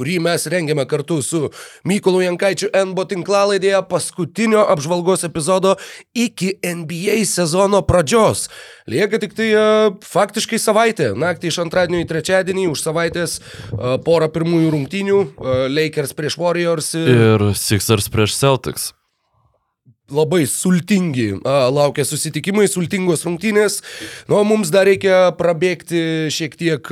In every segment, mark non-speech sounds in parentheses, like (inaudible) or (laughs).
kurį mes rengiame kartu su Mykolu Jankaičiu NBO tinklalaidėje paskutinio apžvalgos epizodo iki NBA sezono pradžios. Lieka tik tai uh, faktiškai savaitė, naktį iš antradienio į trečiadienį, už savaitės uh, porą pirmųjų rungtynių, uh, Lakers prieš Warriors ir... Ir Sixers prieš Celtics labai sultingi a, laukia susitikimai, sultingos rungtynės. Nu, mums dar reikia prabėgti šiek tiek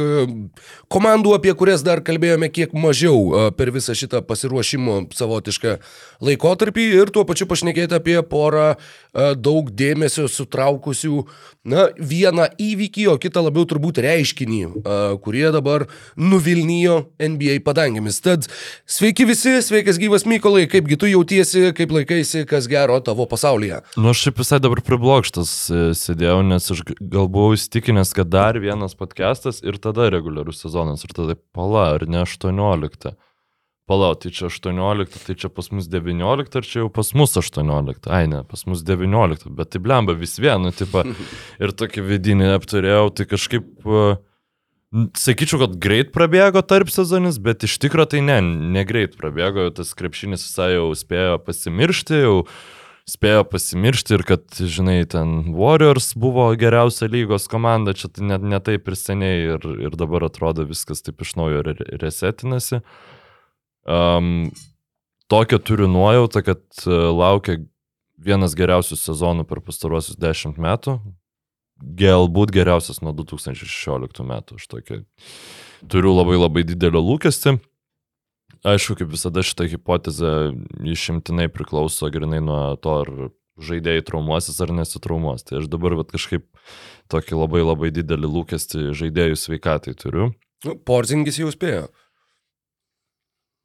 komandų, apie kurias dar kalbėjome kiek mažiau a, per visą šitą pasiruošimo savotišką laikotarpį ir tuo pačiu pašnekėti apie porą a, daug dėmesio sutraukusių, na, vieną įvykį, o kitą labiau turbūt reiškinį, a, kurie dabar nuvilnijo NBA padangėmis. Tad sveiki visi, sveikas gyvas Mykolai, kaipgi tu jautiesi, kaip laikaisi, kas gero tavo pasaulyje. Nu, aš šiaip visai dabar priblokštas e, sėdėjau, nes aš gal buvau įstikinęs, kad dar vienas podcastas ir tada reguliarus sezonas. Ir tada pala, ar ne 18. Pala, tai čia 18, tai čia pas mus 19, ar čia jau pas mus 18. Ai ne, pas mus 19, bet tai blemba vis vienu, tipo. (laughs) Ir tokį vidinį apturėjau, tai kažkaip... Uh, Sakyčiau, kad greit prabėgo tarp sezonis, bet iš tikrųjų tai ne, negreit prabėgo, tas krepšinis visai jau spėjo pasimiršti, jau uh, spėjo pasimiršti ir kad, žinai, ten Warriors buvo geriausia lygos komanda, čia tai net ne taip ir seniai ir, ir dabar atrodo viskas taip iš naujo resetinasi. Um, tokią turiu nuojautą, kad uh, laukia vienas geriausių sezonų per pastaruosius dešimt metų, galbūt geriausias nuo 2016 metų. Aš tokį turiu labai labai didelio lūkestį. Aišku, kaip visada šitą hipotezę išimtinai priklauso grinai nuo to, ar žaidėjai traumuosis ar nesitraumuos. Tai aš dabar vat, kažkaip tokį labai labai didelį lūkestį žaidėjų sveikatai turiu. Nu, Porzingis jau spėjo.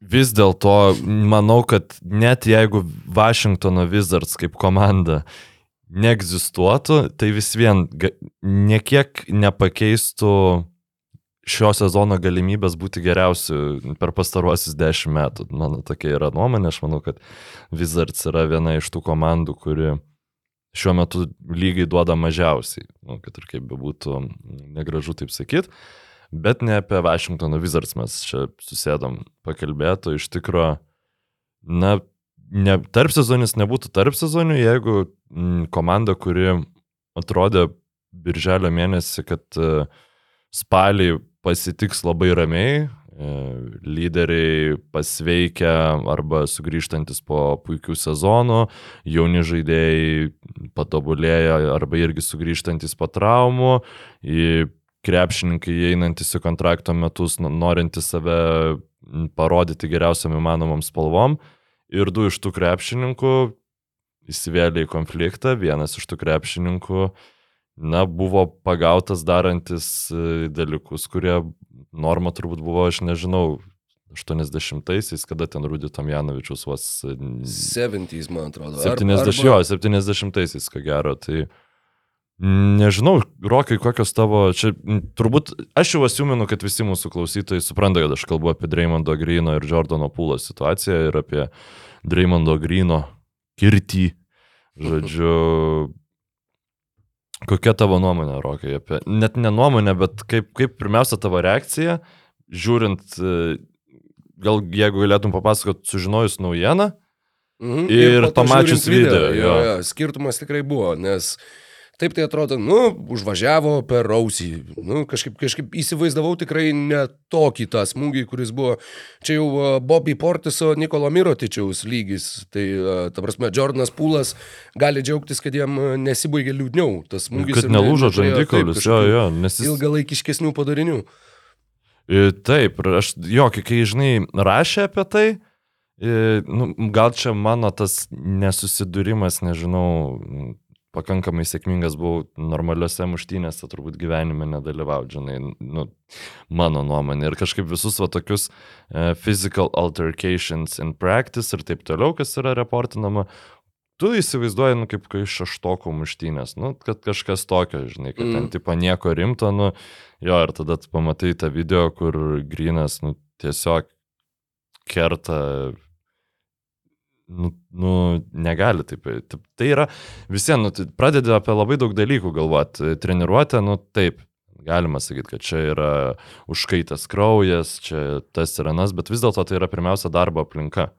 Vis dėlto manau, kad net jeigu Washingtono Wizards kaip komanda neegzistuotų, tai vis vien niekiek nepakeistų šio sezono galimybės būti geriausiu per pastaruosius dešimt metų. Mano tokia yra nuomonė, aš manau, kad Wizards yra viena iš tų komandų, kuri šiuo metu lygiai duoda mažiausiai, nu, kad ir kaip bebūtų negražu taip sakyti. Bet ne apie Washingtono Wizards mes čia susėdom pakalbėti, iš tikrųjų, na, ne, tarp sezonis nebūtų tarp sezonių, jeigu m, komanda, kuri atrodė birželio mėnesį, kad uh, spalį pasitiks labai ramiai, e, lyderiai pasveikę arba sugrįžtantis po puikių sezonų, jauni žaidėjai patobulėję arba irgi sugrįžtantis po traumų, krepšininkai einantis į kontrakto metus, norintys save parodyti geriausiam įmanomam spalvom. Ir du iš tų krepšininkų įsivėlė į konfliktą, vienas iš tų krepšininkų uh, na, buvo pagautas darantis e, dalykus, kurie norma turbūt buvo, aš nežinau, 80-aisiais, kada ten Rūdį Tomjanovičius vos... 70-ais, man atrodo. 70, arba... jo, 70-aisiais, ko gero. Tai nežinau, Rokai, kokios tavo... Čia turbūt aš jau asiuminu, kad visi mūsų klausytojai supranta, kad aš kalbu apie Dreymondo Grino ir Jordano Pūlo situaciją ir apie Dreymondo Grino kirtį. Žodžiu, Kokia tavo nuomonė, Rokai, apie, net ne nuomonė, bet kaip, kaip pirmiausia tavo reakcija, žiūrint, e, gal jeigu galėtum papasakot, sužinojus naujieną mhm, ir, ir pamačius video. video jo. Jo, jo, skirtumas tikrai buvo, nes uh, Taip tai atrodo, nu, užvažiavo per ausį. Nu, kažkaip, kažkaip įsivaizdavau tikrai ne tokį tą smūgį, kuris buvo. Čia jau Bobby Portiso, Nikolo Mirotičiaus lygis. Tai, ta prasme, Jordanas Pūlas gali džiaugtis, kad jam nesibaigė liūdniau. Tas smūgis. Kad nelūžo žandikaulis, jo, jo, nes jis... Ilgalaikiškesnių padarinių. Taip, ir aš, jo, kai, žinai, rašė apie tai, nu, gal čia mano tas nesusidūrimas, nežinau, pakankamai sėkmingas buvau normaliuose muštynėse, turbūt gyvenime nedalyvau, žinai, nu, mano nuomonė. Ir kažkaip visus va tokius uh, physical altercations in practice ir taip toliau, kas yra reportinama, tu įsivaizduoji, nu, kaip iš šeštokų muštynės, nu, kad kažkas tokio, žinai, kad mm. ten tipo nieko rimto, nu, jo, ir tada pamatai tą video, kur Grinas, nu, tiesiog kerta. Nu, nu, negali taip. Tai yra visiems, nu, tai pradedi apie labai daug dalykų galvoti. Treniruotė, nu taip, galima sakyti, kad čia yra užkaitas kraujas, čia tas ir anas, bet vis dėlto tai yra pirmiausia darbo aplinka.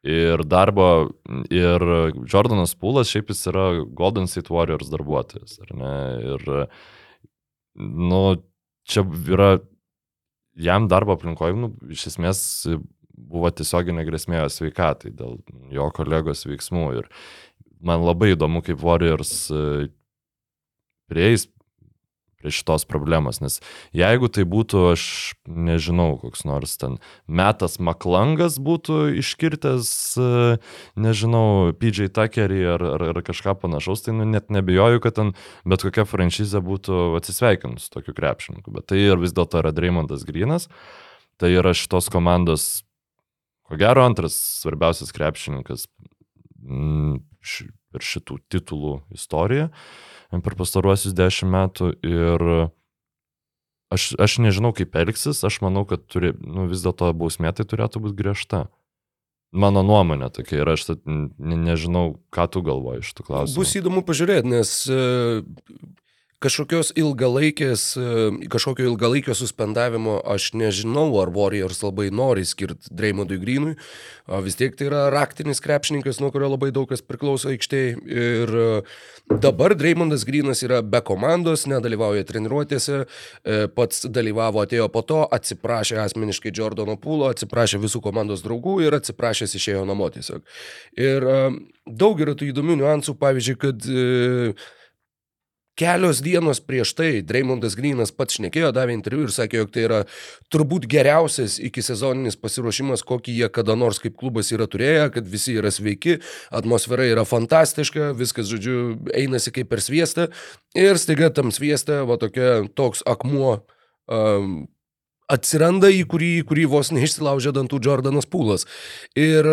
Ir darbo, ir Jordanas Pūlas šiaip jis yra Golden State Warriors darbuotojas, ar ne? Ir, nu, čia yra, jam darbo aplinkoje, nu, iš esmės buvo tiesioginė grėsmė sveikatai dėl jo kolegos veiksmų. Ir man labai įdomu, kaip Warriors e, prieis prie šitos problemos, nes jeigu tai būtų, aš nežinau, koks nors ten metas Maklangas būtų iškirtęs, e, nežinau, PJ Tuckerį ar, ar, ar kažką panašaus, tai nu, net nebijoju, kad ten bet kokia franšizė būtų atsisveikinus su tokiu krepšininku, bet tai ir vis dėlto yra Dreymondas Grinas, tai yra šitos komandos, ko gero, antras svarbiausias krepšininkas m, š, per šitų titulų istoriją per pastaruosius dešimt metų ir aš, aš nežinau, kaip elgsis, aš manau, kad turi, nu, vis dėlto bausmė tai turėtų būti griežta. Mano nuomonė tokia ir aš ne, nežinau, ką tu galvoji iš tų klausimų. Bus įdomu pažiūrėti, nes kažkokios ilgalaikės, kažkokio ilgalaikio suspendavimo aš nežinau, ar Warriors labai nori skirti Dreimondui Greenui. Vis tiek tai yra raktinis krepšininkas, nuo kurio labai daug kas priklauso aikštėje. Ir dabar Dreimondas Greenas yra be komandos, nedalyvauja treniruotėse, e, pats dalyvavo, atėjo po to, atsiprašė asmeniškai Jordano Pūlo, atsiprašė visų komandos draugų ir atsiprašęs išėjo namo tiesiog. Ir daug yra tų įdomių niuansų, pavyzdžiui, kad e, Kelios dienos prieš tai Dreymondas Grinas pats šnekėjo, davė interviu ir sakė, jog tai yra turbūt geriausias iki sezoninis pasiruošimas, kokį jie kada nors kaip klubas yra turėję, kad visi yra sveiki, atmosfera yra fantastiška, viskas, žodžiu, einasi kaip per sviestą ir staiga tam sviestą, va tokia, toks akmuo um, atsiranda, į kurį, kurį vos neišsilaužė dantų Jordanas Pūlas. Ir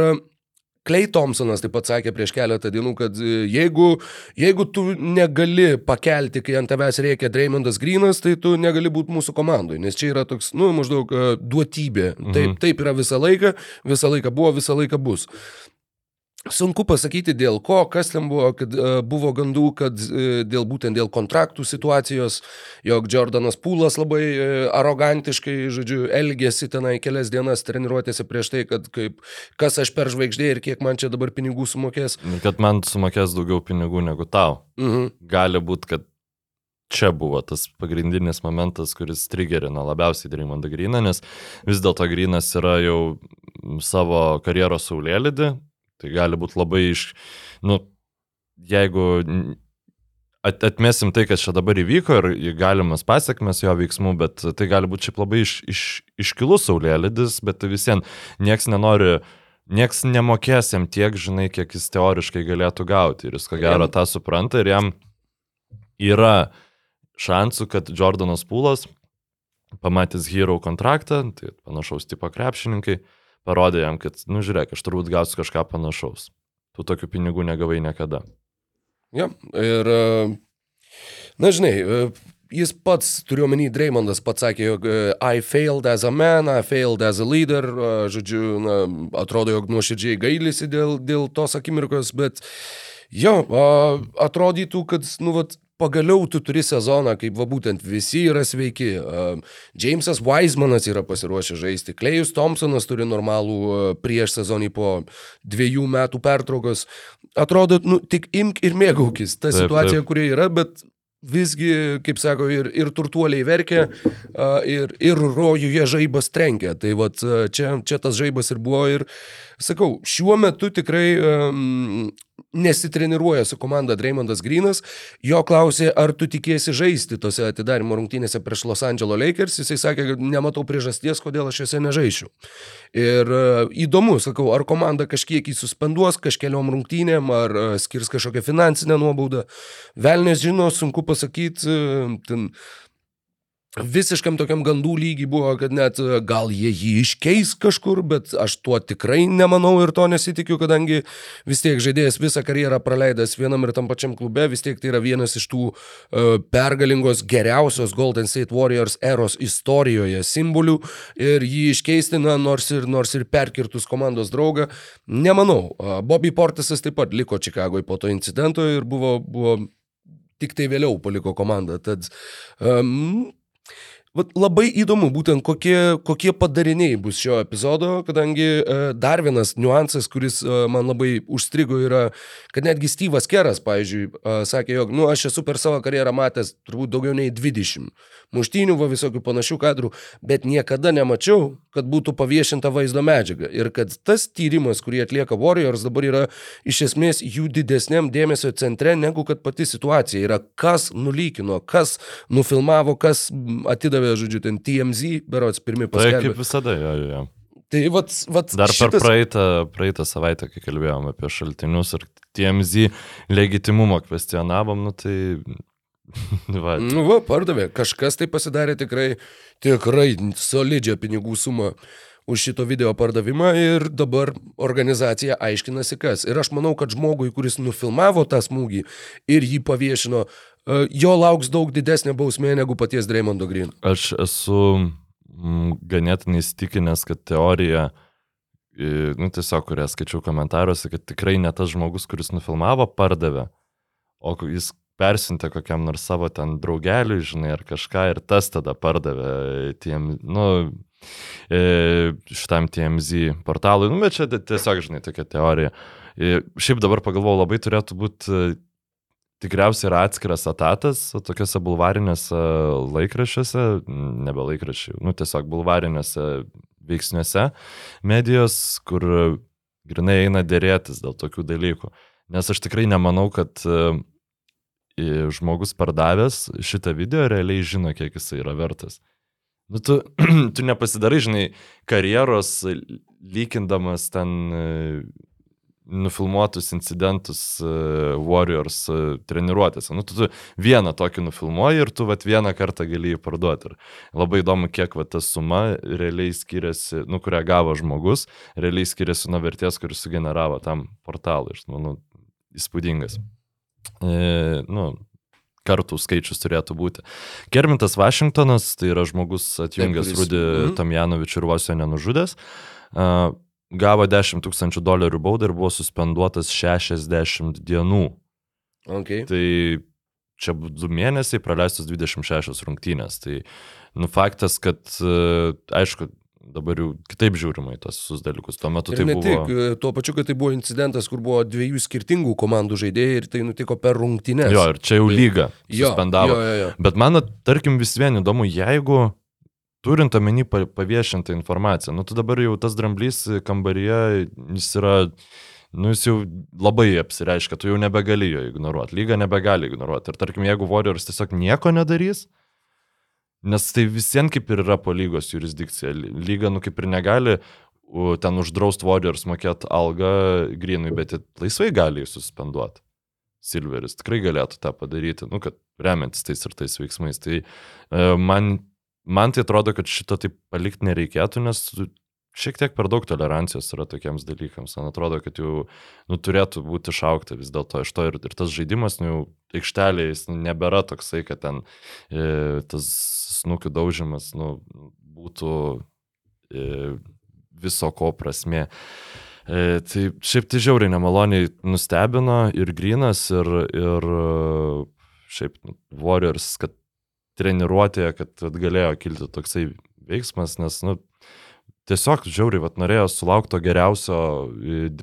Klei Thompsonas taip pat sakė prieš keletą dienų, kad e, jeigu, jeigu tu negali pakelti, kai ant tavęs reikia Dreymondas Grinas, tai tu negali būti mūsų komandai, nes čia yra toks, nu, maždaug uh, duotybė. Mhm. Taip, taip yra visą laiką, visą laiką buvo, visą laiką bus. Sunku pasakyti dėl ko, kas ten buvo, kad uh, buvo gandų, kad uh, dėl būtent dėl kontraktų situacijos, jog Jordanas Pūlas labai uh, arogantiškai, žodžiu, elgėsi tenai kelias dienas treniruotėse prieš tai, kad kaip, kas aš per žvaigždė ir kiek man čia dabar pinigų sumokės. Kad man sumokės daugiau pinigų negu tau. Mhm. Gali būti, kad čia buvo tas pagrindinis momentas, kuris trigerino labiausiai Dreimondą Griną, nes vis dėlto Grinas yra jau savo karjeros saulėlydį, Tai gali būti labai iš, nu, jeigu at, atmesim tai, kas čia dabar įvyko ir galimas pasiekmes jo veiksmų, bet tai gali būti šiaip labai iš, iš, iškilus saulėlydis, bet visiems nieks nenori, nieks nemokės jam tiek, žinai, kiek jis teoriškai galėtų gauti. Ir jis ko gero tą supranta ir jam yra šansų, kad Jordanas Pūlas, pamatęs Hero kontraktą, tai panašaus tipo krepšininkai, parodė jam, kad, nu žiūrėk, aš turbūt gausiu kažką panašaus. Tu tokių pinigų negavai niekada. Ja, ir, e, na žinai, e, jis pats, turiuomenį, Dreymondas pats sakė, jog e, I failed as a man, I failed as a leader, žodžiu, na, atrodo, jog nuoširdžiai gailisi dėl, dėl tos akimirkos, bet jo, atrodytų, kad, nu, vat, pagaliau tu turi sezoną, kaip va būtent visi yra sveiki. Džeimsas Weismanas yra pasiruošęs žaisti, Klejus Thompsonas turi normalų prieš sezonį po dviejų metų pertraukos. Atrodo, nu, tik imk ir mėgaukis tą situaciją, kuri yra, bet visgi, kaip sako, ir, ir turtuoliai verkia, ir, ir rojuje žaibas trenkia. Tai va čia, čia tas žaibas ir buvo. Ir sakau, šiuo metu tikrai um, nesitreniruoja su komanda Dreymondas Grinas, jo klausė, ar tu tikėsi žaisti tose atidarimo rungtynėse prieš Los Angeles Lakers, jisai sakė, kad nematau priežasties, kodėl aš juose nežaisiu. Ir uh, įdomu, sakau, ar komanda kažkiek jį suspenduos kažkeliom rungtynėm, ar uh, skirs kažkokią finansinę nuobaudą. Velnės žino, sunku pasakyti, uh, ten visiškam tokiam gandų lygiai buvo, kad net e, gal jie jį iškeis kažkur, bet aš tuo tikrai nemanau ir to nesitikiu, kadangi vis tiek žaidėjas visą karjerą praleidęs vienam ir tam pačiam klube, vis tiek tai yra vienas iš tų uh, pergalingos geriausios Golden State Warriors eros istorijoje simbolių ir jį iškeisti, na, nors ir, nors ir perkirtus komandos draugą, nemanau. Uh, Bobby Portisas taip pat liko Čikagoje po to incidento ir buvo, buvo tik tai vėliau paliko komandą. Tad um, Vat labai įdomu būtent kokie, kokie padariniai bus šio epizodo, kadangi e, dar vienas niuansas, kuris e, man labai užstrigo yra, kad netgi Steve'as Keras, pavyzdžiui, e, sakė, jog, nu, aš esu per savo karjerą matęs turbūt daugiau nei 20 muštynių, va visokių panašių kadrų, bet niekada nemačiau, kad būtų paviešinta vaizdo medžiaga. Ir kad tas tyrimas, kurį atlieka Warriors, dabar yra iš esmės jų didesniam dėmesio centre, negu kad pati situacija. Yra kas nulykino, kas nufilmavo, kas atidavė, žodžiu, ten TMZ, berots pirmi Tai paskelbė. kaip visada, jo, jo. Tai vat, vat Dar per šitas... praeitą, praeitą savaitę, kai kalbėjom apie šaltinius ir TMZ legitimumo kvestionavom, nu tai... (laughs) Va, Nu, va, pardavė. Kažkas tai pasidarė tikrai, tikrai solidžią pinigų sumą už šito video pardavimą ir dabar organizacija aiškinasi kas. Ir aš manau, kad žmogui, kuris nufilmavo tą smūgį ir jį paviešino, jo lauks daug didesnė bausmė negu paties Dreymondo Green. Aš esu mm, ganėtinai įsitikinęs, kad teorija, e, nu tiesiog, kurią skaičiau komentaruose, kad tikrai ne tas žmogus, kuris nufilmavo, pardavė, o jis persintė kokiam nors savo ten draugeliui, žinai, ar kažką ir tas tada pardavė tiem, nu, e, šitam TMZ portalui. Nu, bet čia ti- tiesiog, žinai, tokia teorija. E, Šiaip dabar pagalvojau, labai turėtų būti tikriausiai yra atskiras etatas tokiuose bulvarinėse laikraščiuose, nebe laikraščiai, nu tiesiog bulvarinėse veiksniuose medijos, kur grinai eina dėrėtis dėl tokių dalykų. Nes aš tikrai nemanau, kad e, žmogus pardavęs šitą video realiai žino, kiek jisai yra vertas. Nu, tu, (clears throat) tu nepasidarai, žinai, karjeros lygindamas ten e, nufilmuotus incidentus uh, Warriors uh, treniruotėse. Nu, tu, tu vieną tokį nufilmuoji ir tu vat, vieną kartą gali jį parduoti. Ir labai įdomu, kiek vat, ta suma realiai skiriasi, nu, kurią gavo žmogus, realiai skiriasi nuo vertės, kuris sugeneravo tam portalui. Ir, nu, įspūdingas. E, nu, kartų skaičius turėtų būti. Kermintas Vašingtonas, tai yra žmogus atjungęs Rudį mhm. Tomjanovičių ir vos jo nenužudęs, a, gavo 10 tūkstančių dolerių baudą ir buvo suspenduotas 60 dienų. Okay. Tai čia bu- du mėnesiai praleistos 26 rungtynės. Tai nu faktas, kad e, aišku, dabar jau kitaip žiūrima į tos visus dalykus. Tuo metu Ir tai ne buvo... tik, e, tuo pačiu, kad tai buvo incidentas, kur buvo dviejų skirtingų komandų žaidėjai ir tai nutiko per rungtynes. Jo, ir čia jau lyga jo, suspendavo. jo, jo, jo. Bet man, tarkim, vis vien įdomu, jeigu turint omeny pa- paviešintą informaciją, nu tu dabar jau tas dramblys kambaryje, jis yra, nu jis jau labai apsireiškia, tu jau nebegali jo ignoruoti, lyga nebegali ignoruoti. Ir tarkim, jeigu Warriors tiesiog nieko nedarys, nes tai visiems kaip ir yra po lygos jurisdikcija, Ly- lyga, nu kaip ir negali ten uždraust Warriors mokėti algą grinui, bet laisvai gali jį suspenduoti. Silveris tikrai galėtų tą padaryti, nu, kad remiantis tais ir tais veiksmais. Tai e, man, man tai atrodo, kad šito taip palikti nereikėtų, nes šiek tiek per daug tolerancijos yra tokiems dalykams. Man atrodo, kad jau nu, turėtų būti išaukta vis dėlto iš to ir, ir tas žaidimas, nu, aikštelėje jis nebėra toksai, kad ten e, tas snukių daužimas nu, būtų e, viso ko prasme. E, tai šiaip tai žiauriai nemaloniai nustebino ir Grinas, ir, ir e, šiaip Warriors, kad treniruotėje, kad galėjo kilti toksai veiksmas, nes, nu, tiesiog žiauriai, vat norėjo sulaukti to geriausio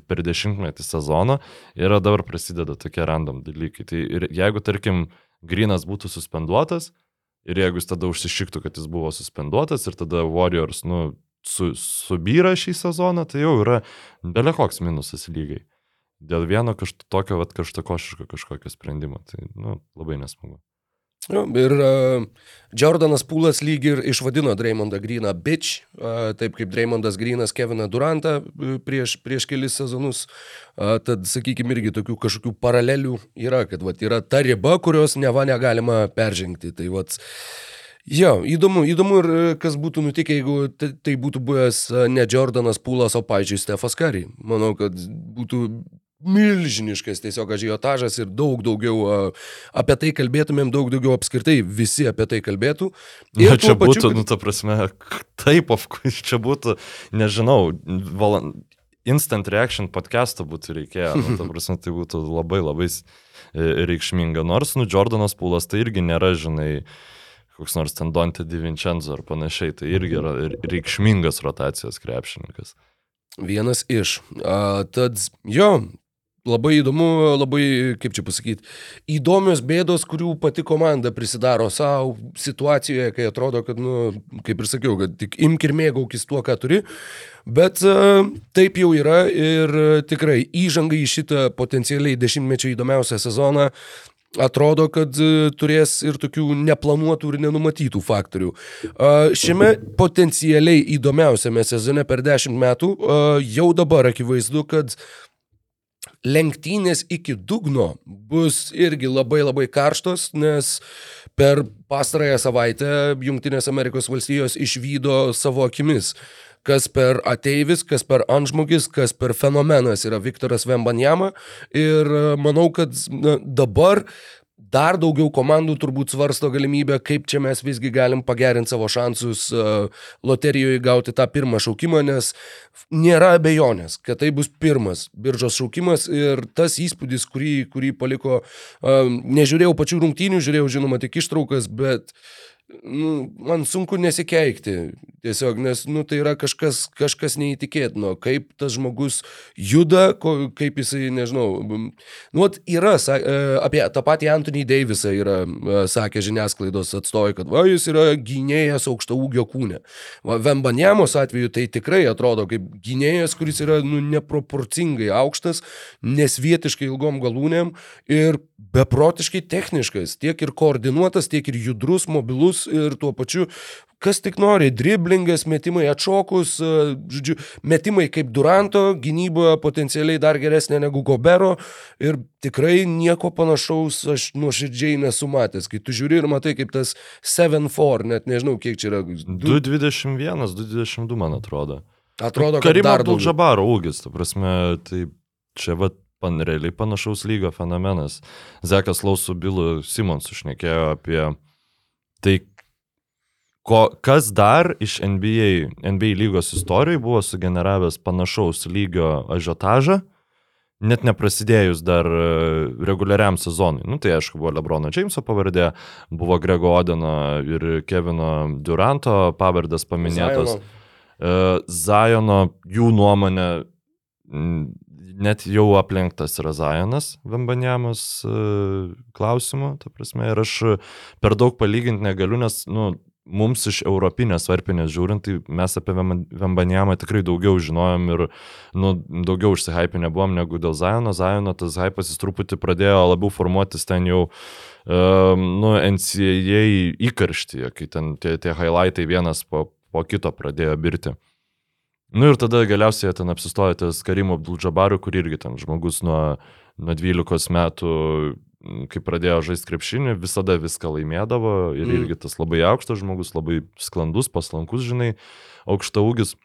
per dešimtmetį sezono ir dabar prasideda tokie random dalykai. Tai ir jeigu, tarkim, Grinas būtų suspenduotas ir jeigu jis tada užsišiktų, kad jis buvo suspenduotas ir tada Warriors, nu, su, subyra šį sezoną, tai jau yra belekoks minusas lygiai. Dėl vieno kažt, tokio vat, kažtakošiško kažkokio sprendimo. Tai nu, labai nesmagu. Jo, Ir uh, Jordanas Pūlas lyg ir išvadino Dreymondą Greeną bitch, uh, taip kaip Dreymondas Greenas Keviną Durantą uh, prieš, prieš kelis sezonus. Uh, tad, sakykime, irgi tokių kažkokių paralelių yra, kad vat, yra ta riba, kurios neva negalima peržengti. Tai vat, Jo, įdomu, įdomu ir e, kas būtų nutikę, jeigu tai, būtų buvęs e, ne Jordanas Pūlas, o, pavyzdžiui, Stefas Kari. Manau, kad būtų milžiniškas tiesiog ažiotažas ir daug daugiau apie tai kalbėtumėm, daug daugiau apskritai visi apie tai kalbėtų. Ir Na, čia pačiu, būtų, nu, ta prasme, taip, of čia būtų, nežinau, valan, instant reaction podcast'ą būtų reikėję, nu, ta (laughs) prasme, tai būtų labai labai e, reikšminga. Nors, nu, Jordanas Pūlas tai irgi nėra, žinai, koks nors ten Dante Divincenzo ar panašiai, tai irgi yra reikšmingas rotacijos krepšininkas. Vienas iš. A, tad, jo, labai įdomu, labai, kaip čia pasakyti, įdomios bėdos, kurių pati komanda prisidaro savo situacijoje, kai atrodo, kad, nu, kaip ir sakiau, kad tik imk ir mėgaukis tuo, ką turi. Bet a, taip jau yra ir a, tikrai įžanga į šitą potencialiai dešimtmečio įdomiausią sezoną atrodo, kad e, turės ir tokių neplanuotų ir nenumatytų faktorių. Šiame potencialiai įdomiausiame sezone per dešimt metų jau dabar akivaizdu, kad lenktynės iki dugno bus irgi labai labai karštos, nes per pastarąją savaitę Junktinės Amerikos valstijos išvydo savo akimis kas per ateivis, kas per antžmogis, kas per fenomenas yra Viktoras Vembanjama. Ir e, manau, kad na, dabar dar daugiau komandų turbūt svarsto galimybę, kaip čia mes visgi galim pagerinti savo šansus uh, loterijoje gauti tą pirmą šaukimą, nes nėra abejonės, kad tai bus pirmas biržos šaukimas ir tas įspūdis, kurį, kurį paliko, uh, nežiūrėjau pačių rungtynių, žiūrėjau žinoma tik ištraukas, bet nu, man sunku nesikeikti. Tiesiog, nes nu, tai yra kažkas, kažkas neįtikėtino, kaip tas žmogus juda, ko, kaip jisai, nežinau, nu, vat yra, sa- e, apie tą patį Anthony Davisą yra e, sakę žiniasklaidos atstovai, kad va, jis yra gynėjas aukšto ūgio kūne. Va, Vembanjamos atveju tai tikrai atrodo kaip gynėjas, kuris yra nu, neproporcingai aukštas, nesvietiškai ilgom galūnėm ir beprotiškai techniškas, tiek ir koordinuotas, tiek ir judrus, mobilus ir tuo pačiu, kas tik nori, driblingas, metimai atšokus, e, žodžiu, metimai kaip Duranto, gynyboje potencialiai dar geresnė negu Gobero ir tikrai nieko panašaus aš nuoširdžiai nesu matęs. Kai tu žiūri ir matai kaip tas 7-4, net nežinau kiek čia yra. Du, 221, 222, man atrodo. atrodo, kad Karimo dar daugiau. Abdul-Jabaro ūgis, ta prasme, tai čia va pan, realiai panašaus lygio fenomenas. Zekas Lausų Bilu Simons užnekėjo apie tai, ko, kas dar iš NBA, NBA lygos istorijai buvo sugeneravęs panašaus lygio ažiotažą, net neprasidėjus dar e, reguliariam sezonui. Nu, tai aišku, buvo Lebrono Jameso pavardė, buvo Grego Odeno ir Kevino Duranto pavardės paminėtos. Zajono. E, Zajono, jų nuomonė, net jau aplenktas yra Zajonas Vembanjamos klausimu, ta prasme, ir aš per daug palyginti negaliu, nes, nu, mums iš europinės varpinės žiūrint, tai mes apie Vemban- Vembanjamą tikrai daugiau žinojom ir, nu, daugiau užsihypinę buvom negu dėl Zajono. Zajono tas hypas jis truputį pradėjo labiau formuotis ten jau um, nu, NCAA įkarštyje, kai ten tie, tie highlightai vienas po, po kito pradėjo birti. Nu ir tada galiausiai ten apsistojo ties Karimo Abdul-Jabaru, kur irgi ten žmogus nuo, nuo 12 metų, kai pradėjo žaisti krepšinį, visada viską laimėdavo ir Mm. irgi tas labai aukštas žmogus, labai sklandus, paslankus, žinai, aukšta ūgis.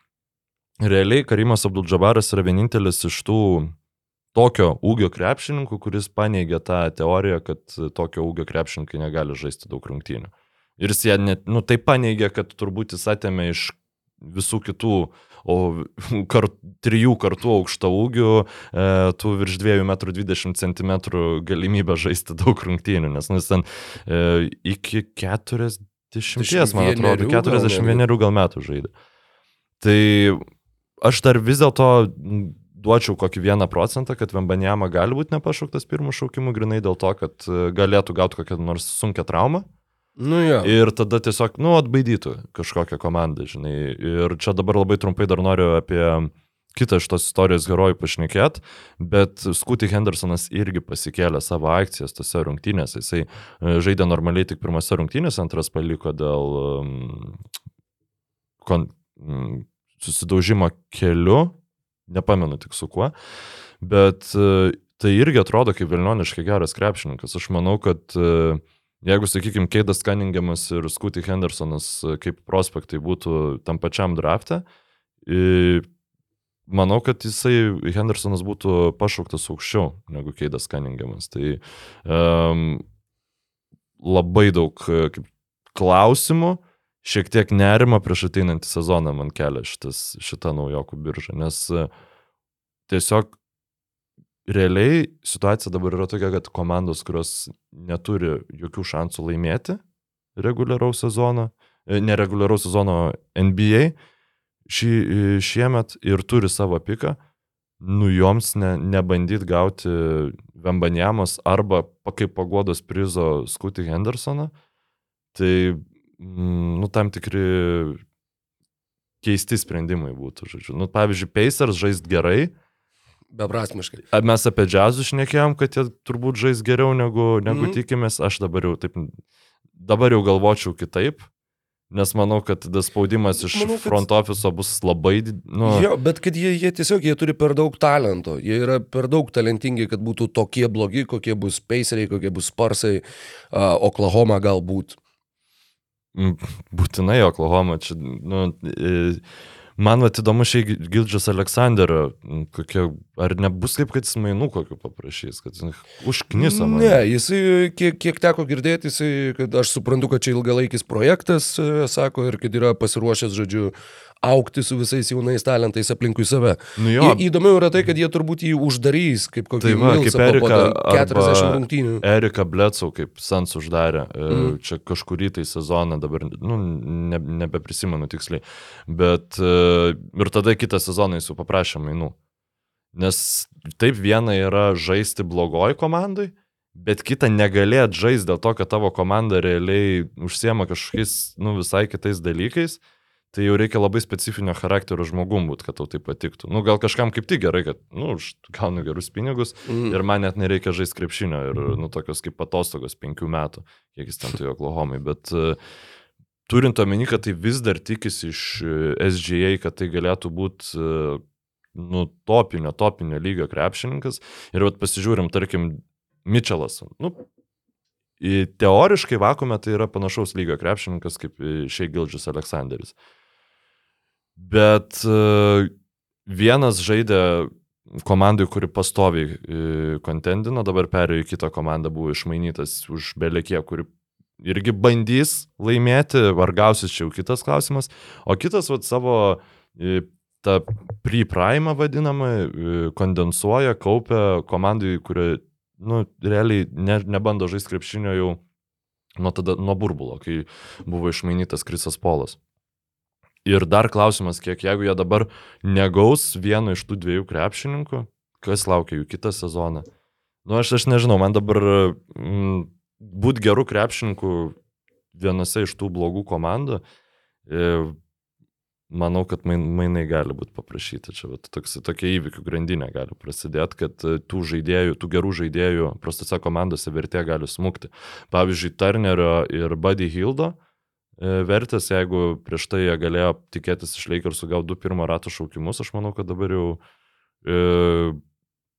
Realiai Karimas Abdul-Jabaras yra vienintelis iš tų tokio ūgio krepšininkų, kuris paneigė tą teoriją, kad tokio ūgio krepšininkai negali žaisti daug rungtynių. Ir jis ją net, nu, tai paneigė, kad turbūt jis atėmė iš visų kitų, o kart, trijų kartų aukšto ūgių, e, tų virš 2,20 m galimybę žaisti daug rungtynių, nes nu, jis ten e, iki 40, man atrodo, 41 gal 41 gal metų žaidė. Tai aš dar vis dėlto duočiau kokį vieną procentą, kad Vembanjama gali būti nepašauktas pirmų šaukimų grinai dėl to, kad e, galėtų gauti kokią nors sunkę traumą. Nu jo. Ir tada tiesiog, nu, atbaidytų kažkokią komandą, žinai. Ir čia dabar labai trumpai dar noriu apie kitą iš tos istorijos herojų pašnekėt, bet Scotty Hendersonas irgi pasikėlė savo akcijas tose rungtynėse. Jisai e, žaidė normaliai tik pirmose rungtynėse, antras paliko dėl kon, susidaužimo keliu, nepamenu tik su kuo, bet e, tai irgi atrodo kaip Vilnioniškai geras krepšininkas. Aš manau, kad e, jeigu, sakykime, Keidas Cunningamas ir Scotty Hendersonas e, kaip prospektai būtų tam pačiam drafte, manau, kad jisai, Hendersonas būtų pašauktas aukščiau negu Keidas Cunningamas. Tai um, labai daug e, kaip, klausimų, šiek tiek nerima prieš ateinantį sezoną man kelia šitas, šita naujokų birža, nes e, tiesiog realiai situacija dabar yra tokia, kad komandos, kurios neturi jokių šansų laimėti reguliaraus sezono, e, nereguliaraus sezono NBA, šį, šiemet ir turi savo piką, nu joms ne, nebandyt gauti Vembanjamos arba kaip pagodos prizo Scotty Hendersoną, tai mm, nu, tam tikri keisti sprendimai būtų, žodžiu. Nu, pavyzdžiui, Pacers žaist gerai. Beprasmiškai. Mes apie džiazus šnekėjom, kad jie turbūt žais geriau negu, negu mm. tikimės. Aš dabar jau taip, dabar jau galvočiau kitaip. Nes manau, kad tas spaudimas iš manau, kad... front office bus labai... Nu... Jo, bet kad jie, jie tiesiog jie turi per daug talento. Jie yra per daug talentingi, kad būtų tokie blogi, kokie bus Paceriai, kokie bus Sparsai, uh, Oklahoma galbūt. Būtinai Oklahoma. Čia, nu, man vat įdomu šiai Gildžas Aleksandro, kokia, ar nebus taip, kad jis mainų kokiu paprašys, kad užknisa man. Ne, jisai, kiek, kiek teko girdėti, jisai, kad aš suprantu, kad čia ilgalaikis projektas, sako, ir kad yra pasiruošęs, žodžiu, aukti su visais jaunais talentais aplinkui save. Nu jo. Į, įdomiau yra tai, kad jie turbūt jį uždarys, kaip kokį tai va, kaip Erika, 40 rungtynių. Erika Blecau, kaip Sans uždarė, mm. čia kažkurį tai sezoną, dabar nu, ne, nebeprisimenu tiksliai, bet e, ir tada kitą sezoną jis jau paprašė mainų. Nes taip viena yra žaisti blogoj komandai, bet kita negalėt žaisti dėl to, kad tavo komanda realiai užsiema kažkokiais, nu, visai kitais dalykais tai jau reikia labai specifinio charakterio žmogum būt, kad tau tai patiktų. Nu, gal kažkam kaip tik gerai, kad, nu, aš gaunu gerus pinigus mm. ir man net nereikia žaisti krepšinio ir, nu, tokios kaip atostogos penkių metų, kiek jis ten turėjo Oklahomai, bet uh, turint omeny, kad tai vis dar tikisi iš uh, e, SGA, kad tai galėtų būti, uh, nu, topinio, topinio lygio krepšininkas ir vat pasižiūrim, tarkim, Mitčelas, nu, Teoriškai vakume tai yra panašaus lygio krepšininkas kaip šiai Gildžis Aleksandris. Bet e, vienas žaidė komandai, kuri pastoviai e, kontendino, dabar perėjo į kitą komandą, buvo išmainytas už Belekė, kuri irgi bandys laimėti, ar gausis čia jau kitas klausimas. O kitas vat, savo e, tą pre-prime vadinamą kondensuoja, kaupia komandai, kuri, nu, realiai ne, nebando žaisti krepšinio jau nuo, tada, nuo burbulo, kai buvo išmainytas Krisas Polas. Ir dar klausimas, kiek jeigu jie dabar negaus vieno iš tų dviejų krepšininkų, kas laukia jų kitą sezoną. Nu, aš, aš nežinau, man dabar mm, būti gerų krepšininkų vienose iš tų blogų komandų, e, manau, kad main, mainai gali būti paprašyti. Čia vat, toks, tokia įvykių grandinė gali prasidėti, kad e, tų žaidėjų, tų gerų žaidėjų prastose komandose vertė gali smukti. Pavyzdžiui, Turnerio ir Buddy Hildo E, vertės, jeigu prieš tai jie galėjo tikėtis iš Lakersų gauti du pirmo rato šaukimus, aš manau, kad dabar jau, e,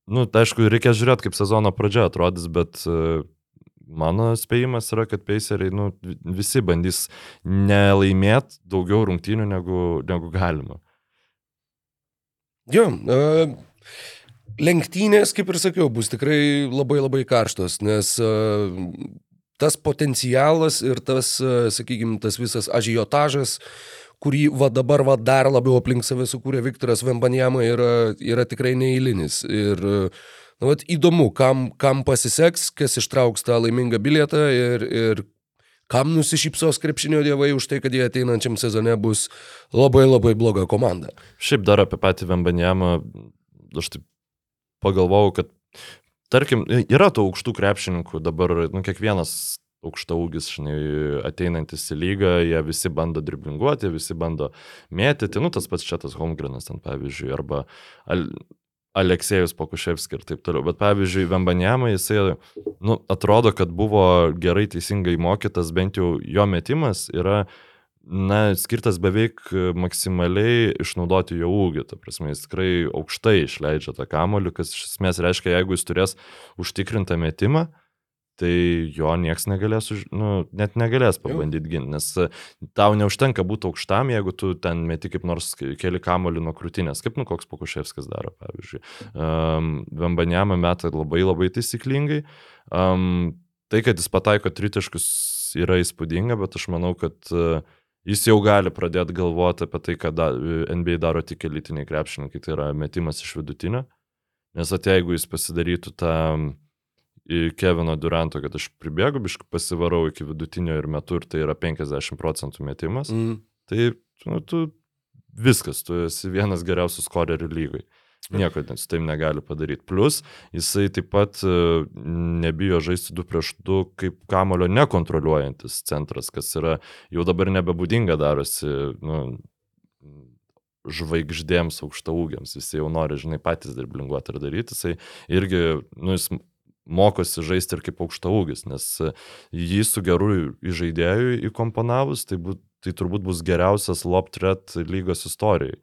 nu, tai aišku, reikia žiūrėti, kaip sezono pradžia atrodys, bet e, mano spėjimas yra, kad Paceriai, nu, visi bandys nelaimėti daugiau rungtynių negu, negu galima. Jo, uh, lenktynės, kaip ir sakiau, bus tikrai labai labai karštos, nes uh, tas potencialas ir tas, e, sakykime, tas visas ažiotažas, kurį va dabar va dar labiau aplink save sukūrė Viktoras Vembanjama, yra, yra tikrai neįlinis. Ir na, vat, įdomu, kam, kam pasiseks, kas ištrauks tą laimingą bilietą ir, ir kam nusišypsos krepšinio dievai už tai, kad jie ateinančiam sezone bus labai labai bloga komanda. Šiaip dar apie patį Vembanjamą, aš taip pagalvojau, kad tarkim, yra tų aukštų krepšininkų, dabar, nu, kiekvienas aukšta ūgis, žinai, ateinantis į lygą, jie visi bando driblinguoti, visi bando mėtyti, nu, tas pats Četas Holmgrenas ten, pavyzdžiui, arba Al Aleksėjus Pokuševski ir taip toliau. Bet, pavyzdžiui, Vembanjama, jisai, nu, atrodo, kad buvo gerai teisingai mokytas, bent jau jo metimas yra na, skirtas beveik maksimaliai išnaudoti jo ūgį. Ta prasme, jis tikrai aukštai išleidžia tą kamoliu, kas iš esmės reiškia, jeigu jis turės užtikrintą metimą, tai jo nieks negalės, nu, net negalės pabandyti ginti, nes e, tau neužtenka būti aukštam, jeigu tu ten meti kaip nors keli kamolių nuo krūtinės, kaip nu koks Pokuševskis daro, pavyzdžiui. Um, Vembanjama meta labai labai taisyklingai. Um, tai, kad jis pataiko tritiškus yra įspūdinga, bet aš manau, kad uh, jis jau gali pradėti galvoti apie tai, ką da, NBA daro tik elitiniai krepšininkai, tai yra metimas iš vidutinio. Nes at jeigu jis pasidarytų tą Kevino Duranto, kad aš pribėgu, biškai pasivarau iki vidutinio ir metu ir tai yra 50 procentų metimas, Mm. tai nu, tu viskas, tu esi vienas geriausių skorerių lygai. Nieko su taim negali padaryti. Plus, jisai taip pat e, nebijo žaisti 2 prieš 2 kaip kamulio nekontroliuojantis centras, kas yra jau dabar nebebūdinga darosi nu, žvaigždėms aukštaūgiams. Visi jau nori, žinai, patys dirblinguoti ir daryti. Jisai irgi, nu, jis mokosi žaisti ir kaip aukštaūgis, nes e, jį su geru žaidėju įkomponavus, tai, būt, tai turbūt bus geriausias Loptret lygos istorijai.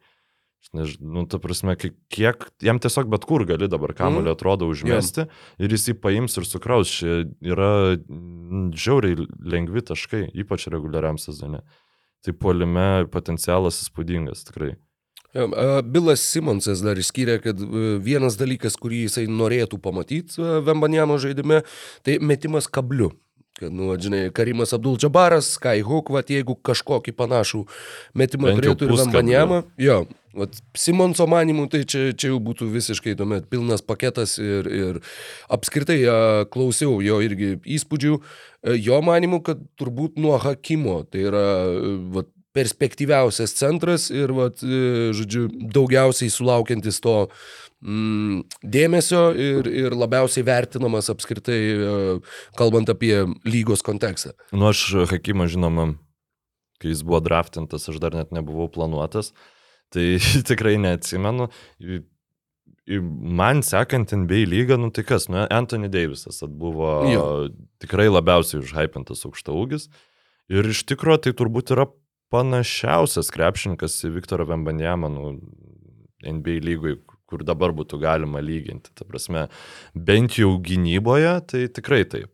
Nežinau, nu, ta prasme, ki- kiek, jam tiesiog bet kur gali dabar kamuolį Mhm. atrodo užmesti ir jis jį paims ir sukraus. Čia yra žiauriai lengvi taškai, ypač reguliariam sezone. Tai puolime potencialas įspūdingas tikrai. Bilas Simonsas dar išskyrė, kad e, vienas dalykas, kurį jisai norėtų pamatyti Vembanjamo žaidime, tai metimas kabliu. Nu, žinai, Karimas Abdul-Jabaras, Skyhook, vat, jeigu kažkokį panašų metimą turėtų ir. Vembanjamą, jo, vat, Simonso manimų, tai čia, čia jau būtų visiškai tuomet pilnas paketas ir, ir apskritai a, klausiau jo irgi įspūdžių, E, jo manimų, kad turbūt nuo Hakimo, tai yra e, vat, perspektyviausias centras ir, vat, e, žodžiu, daugiausiai sulaukiantis to mm, dėmesio ir, ir labiausiai vertinamas apskritai, e, kalbant apie lygos kontekstą. Nu, aš Hakimą, žinoma, kai jis buvo draftintas, aš dar net nebuvau planuotas, tai (laughs) tikrai neatsimenu. Man sekant NBA lygą, nu tai kas, nu, Anthony Davisas buvo Jo. tikrai labiausiai užhypintas aukštaūgis. Ir iš tikrųjų tai turbūt yra panašiausias krepšininkas į Viktorą Vembanjamą, nu, NBA lygoj, kur dabar būtų galima lyginti. Ta prasme, bent jau gynyboje, tai tikrai taip.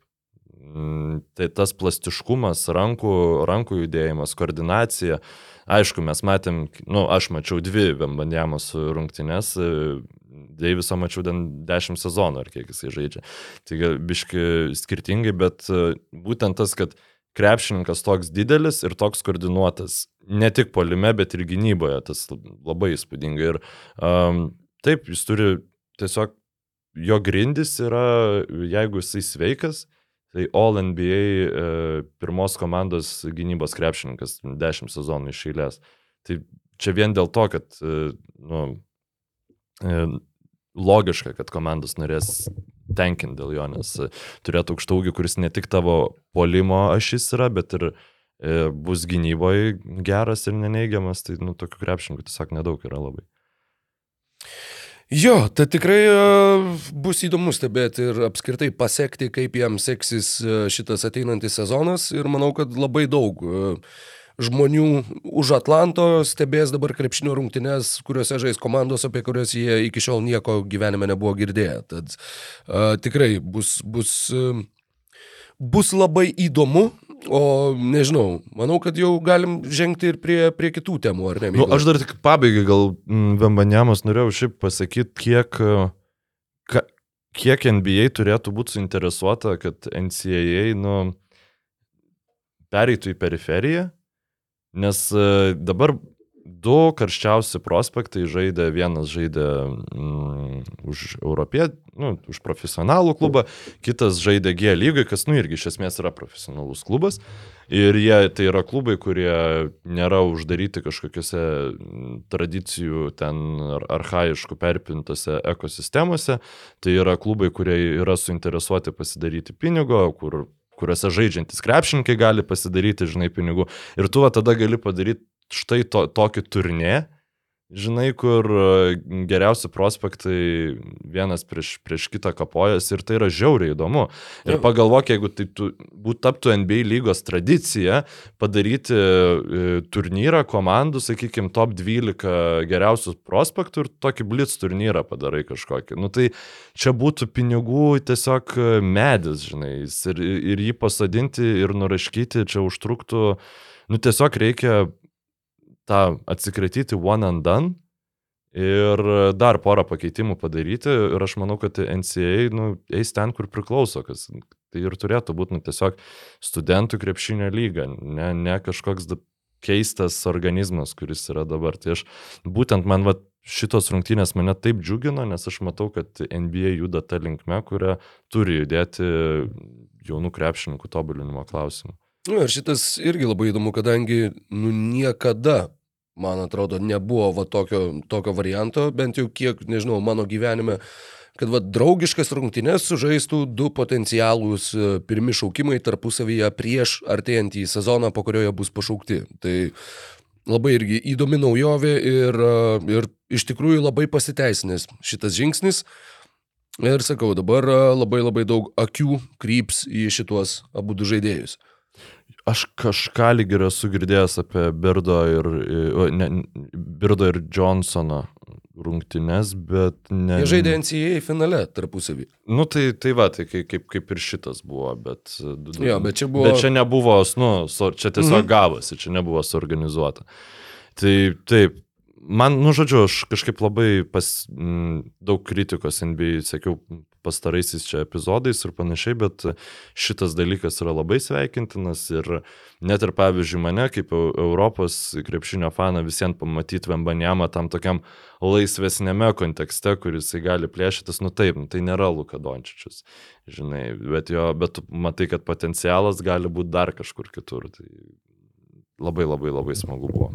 Mm, Tai tas plastiškumas, rankų, rankų judėjimas, koordinacija. Aišku, mes matėm, nu, aš mačiau dvi Vembanjamos rungtynes, Deiviso mačiau ten 10 sezonų, ar kiek jisai žaidžia. Tai biški skirtingai, bet e, būtent tas, kad krepšininkas toks didelis ir toks koordinuotas, ne tik polime, bet ir gynyboje, tas labai įspūdinga. Ir um, taip, jis turi tiesiog, jo grindis yra, jeigu jisai sveikas, tai All NBA e, pirmos komandos gynybos krepšininkas 10 sezonų iš eilės. Tai čia vien dėl to, kad e, nu, e, logiška, kad komandos norės tenkinti dėl jo, nes e, turėtų aukštaugį, kuris ne tik tavo polimo ašis yra, bet ir e, bus gynyboje geras ir neneigiamas, tai nu, tokių krepšininkų tiesiog nedaug yra labai. Jo, tai tikrai e, bus įdomu stebėti ir apskritai pasiekti, kaip jam seksis šitas ateinantis sezonas ir manau, kad labai daug e, žmonių už Atlanto stebės dabar krepšinio rungtynes, kuriuose žais komandos, apie kurias jie iki šiol nieko gyvenime nebuvo girdėję. Tad uh, tikrai bus, bus, bus labai įdomu, o nežinau, manau, kad jau galim žengti ir prie, prie kitų temų, ar ne? Nu, aš dar tik pabaigai gal Vembanjamas norėjau šiaip pasakyti, kiek, ka, kiek NBA turėtų būti suinteresuota, kad NCAA nu, pereitų į periferiją, nes e, dabar du karščiausi prospektai žaidė, vienas žaidė mm, už Europė, nu, už profesionalų klubą, kitas žaidė G lygai, kas, nu, irgi iš esmės yra profesionalus klubas. Ir jie tai yra klubai, kurie nėra uždaryti kažkokiuose mm, tradicijų ten ar arhaiškų perpintose ekosistemose. Tai yra klubai, kurie yra suinteresuoti pasidaryti pinigo, kur, kuriuose žaidžiantis krepšininkai gali pasidaryti, žinai, pinigų. Ir tu va tada gali padaryti štai to, tokį turnė, žinai, kur e, geriausi prospektai vienas prieš, prieš kitą kapojas ir tai yra žiauriai įdomu. Ir pagalvok, jeigu tai tu, būt taptų NBA lygos tradicija, padaryti e, turnyrą komandų, sakykime, top 12 geriausių prospektų ir tokį blitz turnyrą padarai kažkokį. Nu tai čia būtų pinigų tiesiog e, medis, žinai, ir, ir jį pasadinti ir nuraškyti čia užtruktų, nu tiesiog reikia tą atsikratyti one and done ir dar porą pakeitimų padaryti ir aš manau, kad NCA nu, eis ten, kur priklauso, kas tai ir turėtų būti nu, tiesiog studentų krepšinio lyga, ne, ne kažkoks keistas organizmas, kuris yra dabar. Tai aš būtent man va, šitos rungtynės mane taip džiugino, nes aš matau, kad NBA juda tą linkmę, kurią turi judėti jaunų krepšininkų tobulinimo klausimų. Nu, ir šitas irgi labai įdomu, kadangi nu, niekada, man atrodo, nebuvo va, tokio, tokio varianto, bent jau kiek, nežinau, mano gyvenime, kad va, draugiškas rungtynės sužaistų du potencialūs e, pirmi šaukimai tarpusavyje prieš artėjantį sezoną, po kurio jie bus pašaukti. Tai labai irgi įdomi naujovė ir, e, ir iš tikrųjų labai pasiteisinęs šitas žingsnis. Ir sakau, dabar e, labai labai daug akių kryps į šituos abu du žaidėjus. Aš kažką lyg ir esu girdėjęs apie Birdo ir, ne, Birdo ir Johnsono rungtynes, bet ne. Jie žaidė NCAA finale tarpusavį. Nu tai, tai va, tai kaip, kaip, ir šitas buvo, bet... Jo, bet čia buvo- Bet čia nebuvo, nu, čia tiesiog Mhm. gavosi, čia nebuvo suorganizuota. Tai taip, man, nu žodžiu, aš kažkaip labai pas, m, daug kritikos NBA sakiau pastaraisiais čia epizodais ir panašiai, bet šitas dalykas yra labai sveikintinas ir net ir pavyzdžiui mane kaip Eu- Europos krepšinio faną visiems pamatyti Vembanjamą tam tokiam laisvesnėme kontekste, kuris gali plėšytis, nu taip, nu, tai nėra Luka Dončičius, žinai, bet jo, bet matai, kad potencialas gali būti dar kažkur kitur, tai labai labai labai smagu buvo.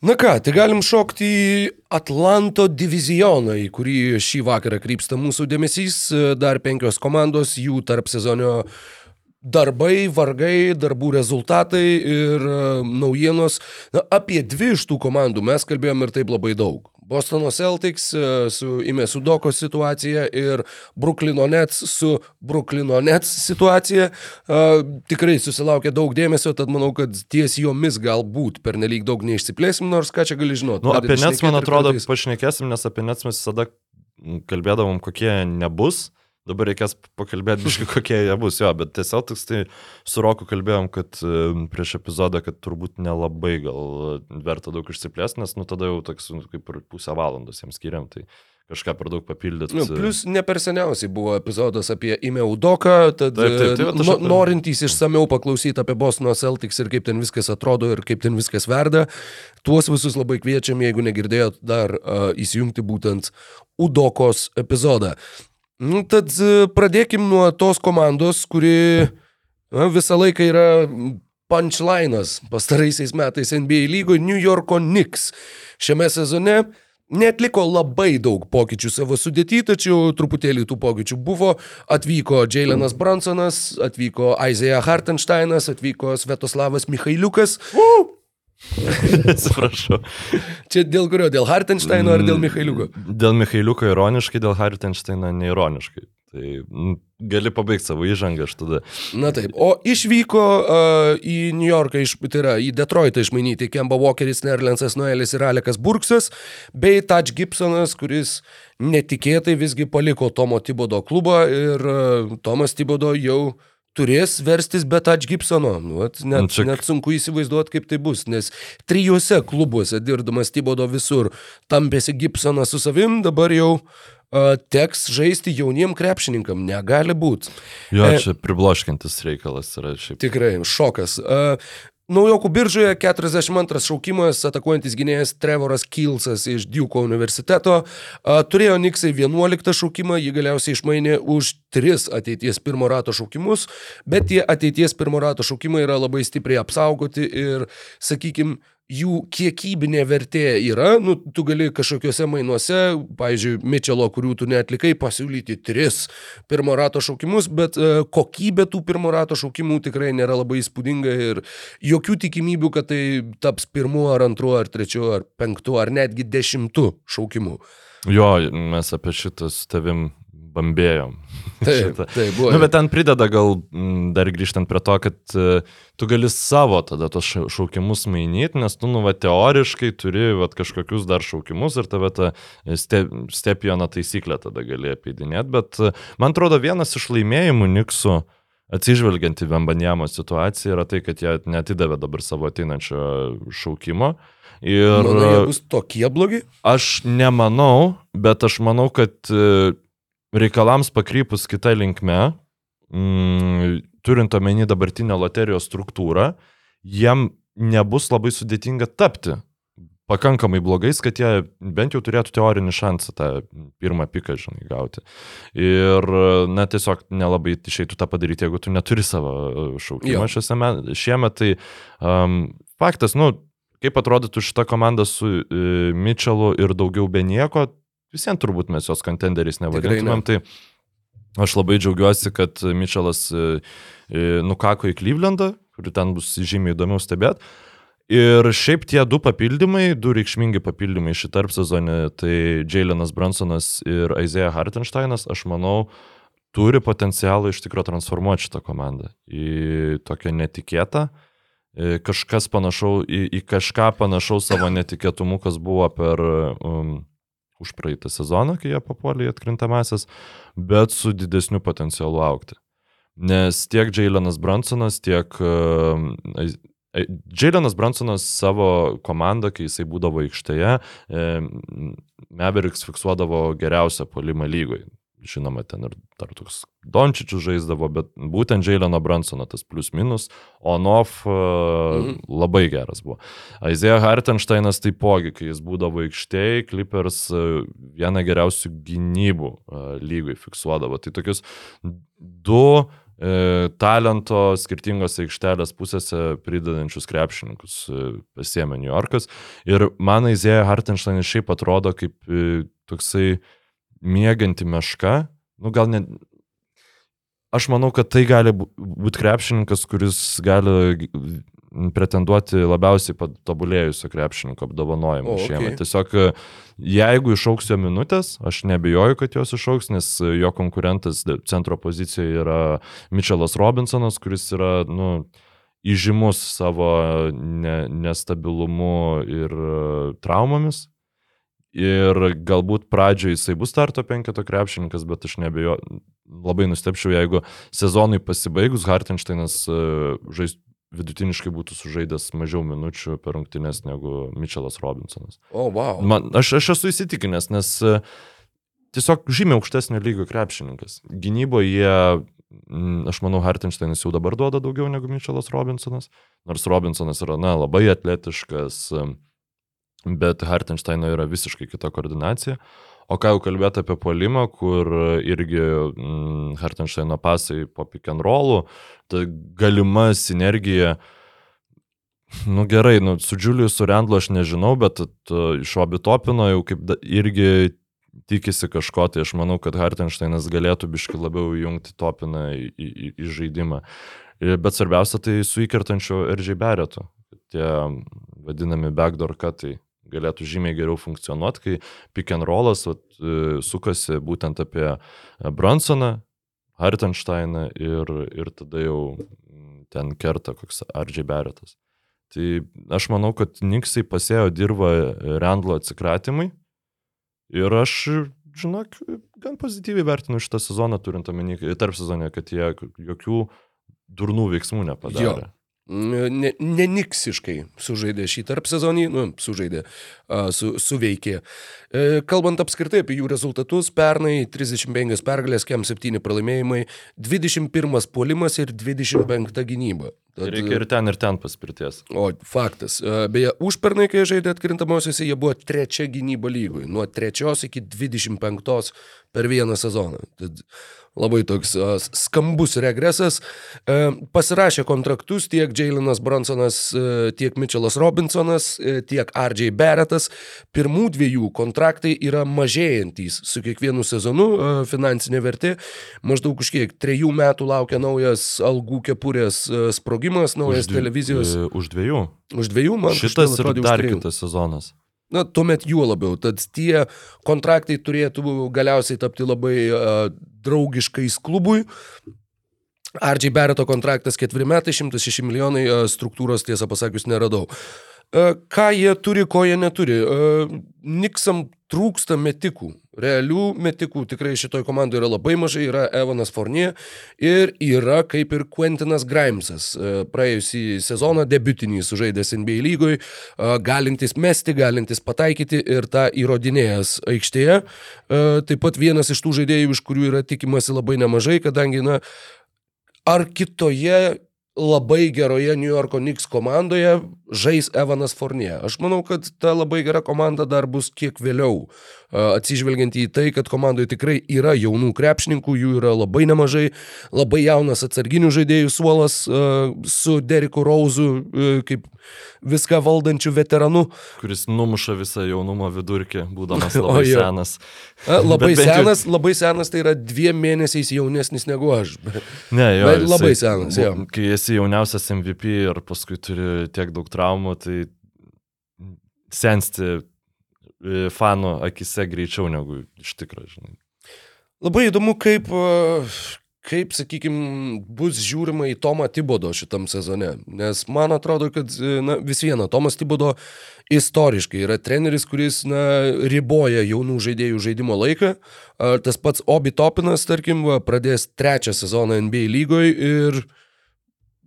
Na ką, tai galim šokti į Atlanto divizioną, į kurį šį vakarą krypsta mūsų dėmesys. Dar penkios komandos, jų tarp sezonio darbai, vargai, darbų rezultatai ir e, naujienos. Na, apie dvi iš tų komandų mes kalbėjom ir taip labai daug. Bostono Celtics e, su Ime Sudoko situacija ir Bruklino Nets su Bruklino Nets situacija. Uh, tikrai susilaukė daug dėmesio, tad manau, kad ties jomis galbūt per nelik daug neišsiplėsim, nors ką čia gali žinoti. Nu, apie Nets, man atrodo, pašnekėsim, nes apie Nets mes visada kalbėdavom, kokie nebus. Dabar reikės pakalbėti, biškai, (laughs) kokie jie bus, jo, bet tiesiog tik tai su Roku kalbėjom, kad e, prieš epizodą, kad turbūt nelabai gal verta daug išsiplėsti, nes nu tada jau toks nu, kaip ir pusę valandos jiems skiriam, tai kažką per daug papildyti. Nu, plus ne per seniausiai buvo epizodas apie Ime Udoką, tad Taip, taip, tai e, aš no, apie- norintys išsameu paklausyti apie Bostono Celtics ir kaip ten viskas atrodo ir kaip ten viskas verda, tuos visus labai kviečiam, jeigu negirdėjot, dar uh, įsijungti būtent Udokos epizodą. Nu, tad e, pradėkim nuo tos komandos, kuri na, visą laiką yra punchlinas pastaraisiais metais NBA lygoje New Yorko Knicks. Šiame sezone netliko labai daug pokyčių savo sudėti, tačiau truputėlį tų pokyčių buvo. Atvyko Jailenas Bransonas, atvyko Isaiah Hartensteinas, atvyko Svetoslavas Mikhailiukas. (laughs) Atsiprašau. Čia dėl kurio? Dėl Hartensteino ar dėl Mikhailiuko? Dėl Michailiuko ironiškai, dėl Hartensteino neironiškai. Tai mm, gali pabaigti savo įžangą aš tada. Na taip. O išvyko uh, į New Yorką, iš, tai yra į Detroitą išmainyti Kemba Walkeris, Nerlensas Noelis ir Alekas Burksas, bei Touch Gibsonas, kuris netikėtai visgi paliko Tomo Tibodo klubą ir uh, Tomas Tibodo jau turės verstis be Touch Gibsono. Nu, Nu, net, čia- net sunku įsivaizduoti, kaip tai bus, nes trijose klubuose dirbdamas Tibodo visur tampėsi Gibsonas su savim, dabar jau uh, teks žaisti jauniem krepšininkam. Negali būti. Jo, E, čia pribloškintis reikalas yra šiaip. Tikrai, šokas. Uh, Naujokų biržoje 42 šaukimas, atakuojantis gynėjas Trevoras Kilsas iš Duke universiteto. Turėjo Niksai 11 šaukimą, jį galiausiai išmainė už 3 ateities pirmo rato šaukimus, bet tie ateities pirmo rato šaukimai yra labai stipriai apsaugoti ir, sakykime, jų kiekybinė vertė yra, nu, tu gali kažkokiuose mainuose, pavyzdžiui, Mitchelo, kurių tu netlikai, pasiūlyti tris pirmo rato šaukimus, bet e, kokybė tų pirmo rato šaukimų tikrai nėra labai įspūdinga ir jokių tikimybių, kad tai taps pirmu ar antru ar trečiu ar penktu ar netgi dešimtu šaukimu. Jo, mes apie šitą su tavim bambėjom. Taip, (laughs) Šitą. tai buvo. Nu, bet ten prideda gal mm, dar grįžtant prie to, kad e, tu gali savo tada tos šau- šaukimus mainyti, nes tu, nu, va, teoriškai turi va, kažkokius dar šaukimus ir tave tą ste, stepioną taisyklę tada gali apeidinėti. Bet e, man atrodo, vienas iš laimėjimų Niksų, atsižvelgiant į Vembanjamo situaciją, yra tai, kad jie netidavė dabar savo ateinančio šaukimo. Ir Manai, bus tokie blogi? Aš nemanau, bet aš manau, kad e, reikalams pakrypus kitą linkmę, mm, turint omeny dabartinę loterijos struktūrą, jiem nebus labai sudėtinga tapti pakankamai blogais, kad jie bent jau turėtų teorinį šansą tą pirmą piką, žinai, gauti. Ir, na, tiesiog nelabai išeitų tą padaryti, jeigu tu neturi savo e, šaukimo šiame, šiemet. Tai um, faktas, nu, kaip atrodytų šita komanda su e, Mitčelu ir daugiau be nieko, visiems turbūt mes jos kontenderiais nevadintumėm. Tai aš labai džiaugiuosi, kad Mitčelas e, e, nukako į Klyvlendą, kur ten bus žymiai įdomiau stebėti. Ir šiaip tie du papildymai, du reikšmingi papildymai šį tarp sezonį, tai Jailenas Bransonas ir Isaiah Hartensteinas, aš manau, turi potencialą iš tikrųjų transformuoti šitą komandą į tokią netikėtą, į kažkas panašau, į, į kažką panašaus savo netikėtumu, kas buvo per um, už praeitą sezoną, kai jie papuolė į atkrintamasis, bet su didesniu potencialu aukti. Nes tiek Jailenas Bransonas, tiek um, E, Jailenas Bransonas savo komandą, kai jisai būdavo aikštėje, e, Meveriks fiksuodavo geriausią polimą lygoj. Žinoma, ten ir dar toks Dončičius žaisdavo, bet būtent Jaileno Bransono tas plius minus, on-off mhm. labai geras buvo. Isaiah Hartensteinas taipogi, kai jis būdavo aikštėje, Clippers e, vieną geriausių gynybų e, lygoj fiksuodavo. Tai tokius du e, talento skirtingose aikštelės pusėse pridedančius krepšininkus pasiemė New Yorkas. Ir man Izėja Hartensteinas šiaip atrodo kaip toksai mėganti meška. Nu, gal net. Aš manau, kad tai gali būti krepšininkas, kuris gali pretenduoti labiausiai patobulėjusio krepšininko apdovanojimą O, okei. šiemet. Tiesiog jeigu išauks jo minutės, aš nebejoju, kad jos išauks, nes jo konkurentas centro pozicijoje yra Mitchellas Robinsonas, kuris yra, nu, įžymus savo ne, nestabilumu ir traumomis. Ir galbūt pradžioje jisai bus starto penketo krepšininkas, bet aš nebejo, labai nustepčiau, jeigu sezonui pasibaigus Hartensteinas e, žais, vidutiniškai būtų sužaidęs mažiau minučių per rungtynes negu Mitchellas Robinsonas. O, wow. Man, aš, aš esu įsitikinęs, nes e, tiesiog žymiai aukštesnio lygio krepšininkas. Gynyboje jie, aš manau, Hartensteinas jau dabar duoda daugiau negu Mitchellas Robinsonas, nors Robinsonas yra, na, labai atletiškas, e, bet Hartensteino yra visiškai kita koordinacija. O ką jau kalbėti apie polimą, kur irgi mm, Hartensteino pasai po pick and rollų, ta galima sinergija, nu gerai, nu, su Julius su Rendlu aš nežinau, bet t- iš Obitopino jau kaip da, irgi tikisi kažko, tai aš manau, kad Hartensteinas galėtų biški labiau įjungti Topiną į, į, į žaidimą. Ir- Bet svarbiausia tai su įkertančiu RJ Beretu. Tie vadinami backdoor cutai galėtų žymiai geriau funkcionuoti, kai pick and rollas vat, e, sukasi būtent apie Bransoną, Hartensteiną ir, ir tada jau mm, ten kerta koks RJ Beretas. Tai aš manau, kad Niksai pasėjo dirbą Rendlo atsikratymui ir aš, žinok, gan pozityviai vertinu šitą sezoną, turint omeny, tarp sezonė, kad jie jokių durnų veiksmų nepadarė. Ne, neniksiškai sužaidė šį tarp sezonį, nu, sužaidė, su, suveikė. E, kalbant apskritai apie jų rezultatus, pernai 35 pergalės, kem 7 pralaimėjimai, 21 puolimas ir 25 gynyba. Tad, Reikia ir ten, ir ten paspirties. O, faktas. E, Beje, užpernai, kai žaidė atkrintamosiose, jie buvo trečia gynyba lygui. Nuo trečios iki 25 per vieną sezoną. Tad labai toks a, skambus regresas. E, Pasirašė kontraktus tiek Jailenas Bronsonas, e, tiek Mitchellas Robinsonas, e, tiek RJ Barrettas. Pirmų dviejų kontraktai yra mažėjantys su kiekvienu sezonu. e, Finansinė vertė maždaug už kiek trejų metų laukia naujas algų kepurės e, sprogimas, naujas dvi- televizijos. e, Už dviejų. Už dviejų man Šitas ir už dar kitas sezonas. Na, tuomet juo labiau. Tad tie kontraktai turėtų galiausiai tapti labai uh, draugiškais klubui. RJ Barretto kontraktas ketveri metai, 106 milijonai, uh, struktūros tiesą pasakius neradau. Uh, ką jie turi, ko jie neturi? Uh, Niksam trūksta metikų. Realių metikų tikrai šitoj komandai yra labai mažai. Yra Evanas Fournier ir yra kaip ir Quentinas Grimesas. Uh, Praėjusį sezoną debutinį sužaidęs NBA lygoj, galintis mesti, galintis pataikyti ir tą įrodinėjęs aikštėje. Taip pat vienas iš tų žaidėjų, iš kurių yra tikimasi labai nemažai, kadangi, na, ar kitoje labai geroje New Yorko Knicks komandoje žais Evanas Fournier. Aš manau, kad ta labai gera komanda dar bus kiek vėliau, atsižvelgiant į tai, kad komandoje tikrai yra jaunų krepšininkų, jų yra labai nemažai, labai jaunas atsarginių žaidėjų suolas su Deriku Rauzu a, kaip viską valdančiu veteranu. kuris numuša visą jaunumo vidurkį, būdamas (laughs) labai jo. senas. Labai Bet bent jau- senas, labai senas, tai yra dviem mėnesiais jaunesnis negu aš. Ne, jo, Bet labai jisai senas, jo. Kai esi jauniausias MVP ir paskui turi tiek daug traumų, tai sensti e, fanų akise greičiau negu iš tikrųjų, žinai. Labai įdomu, kaip, a, kaip sakykime, bus žiūrima į Tomą Tibodo šitam sezone. Nes man atrodo, kad e, na, vis viena, Tomas Tibodo istoriškai yra treneris, kuris na, riboja jaunų žaidėjų žaidimo laiką. Tas pats Obi Topinas, tarkim, pradės trečią sezoną NBA lygoje ir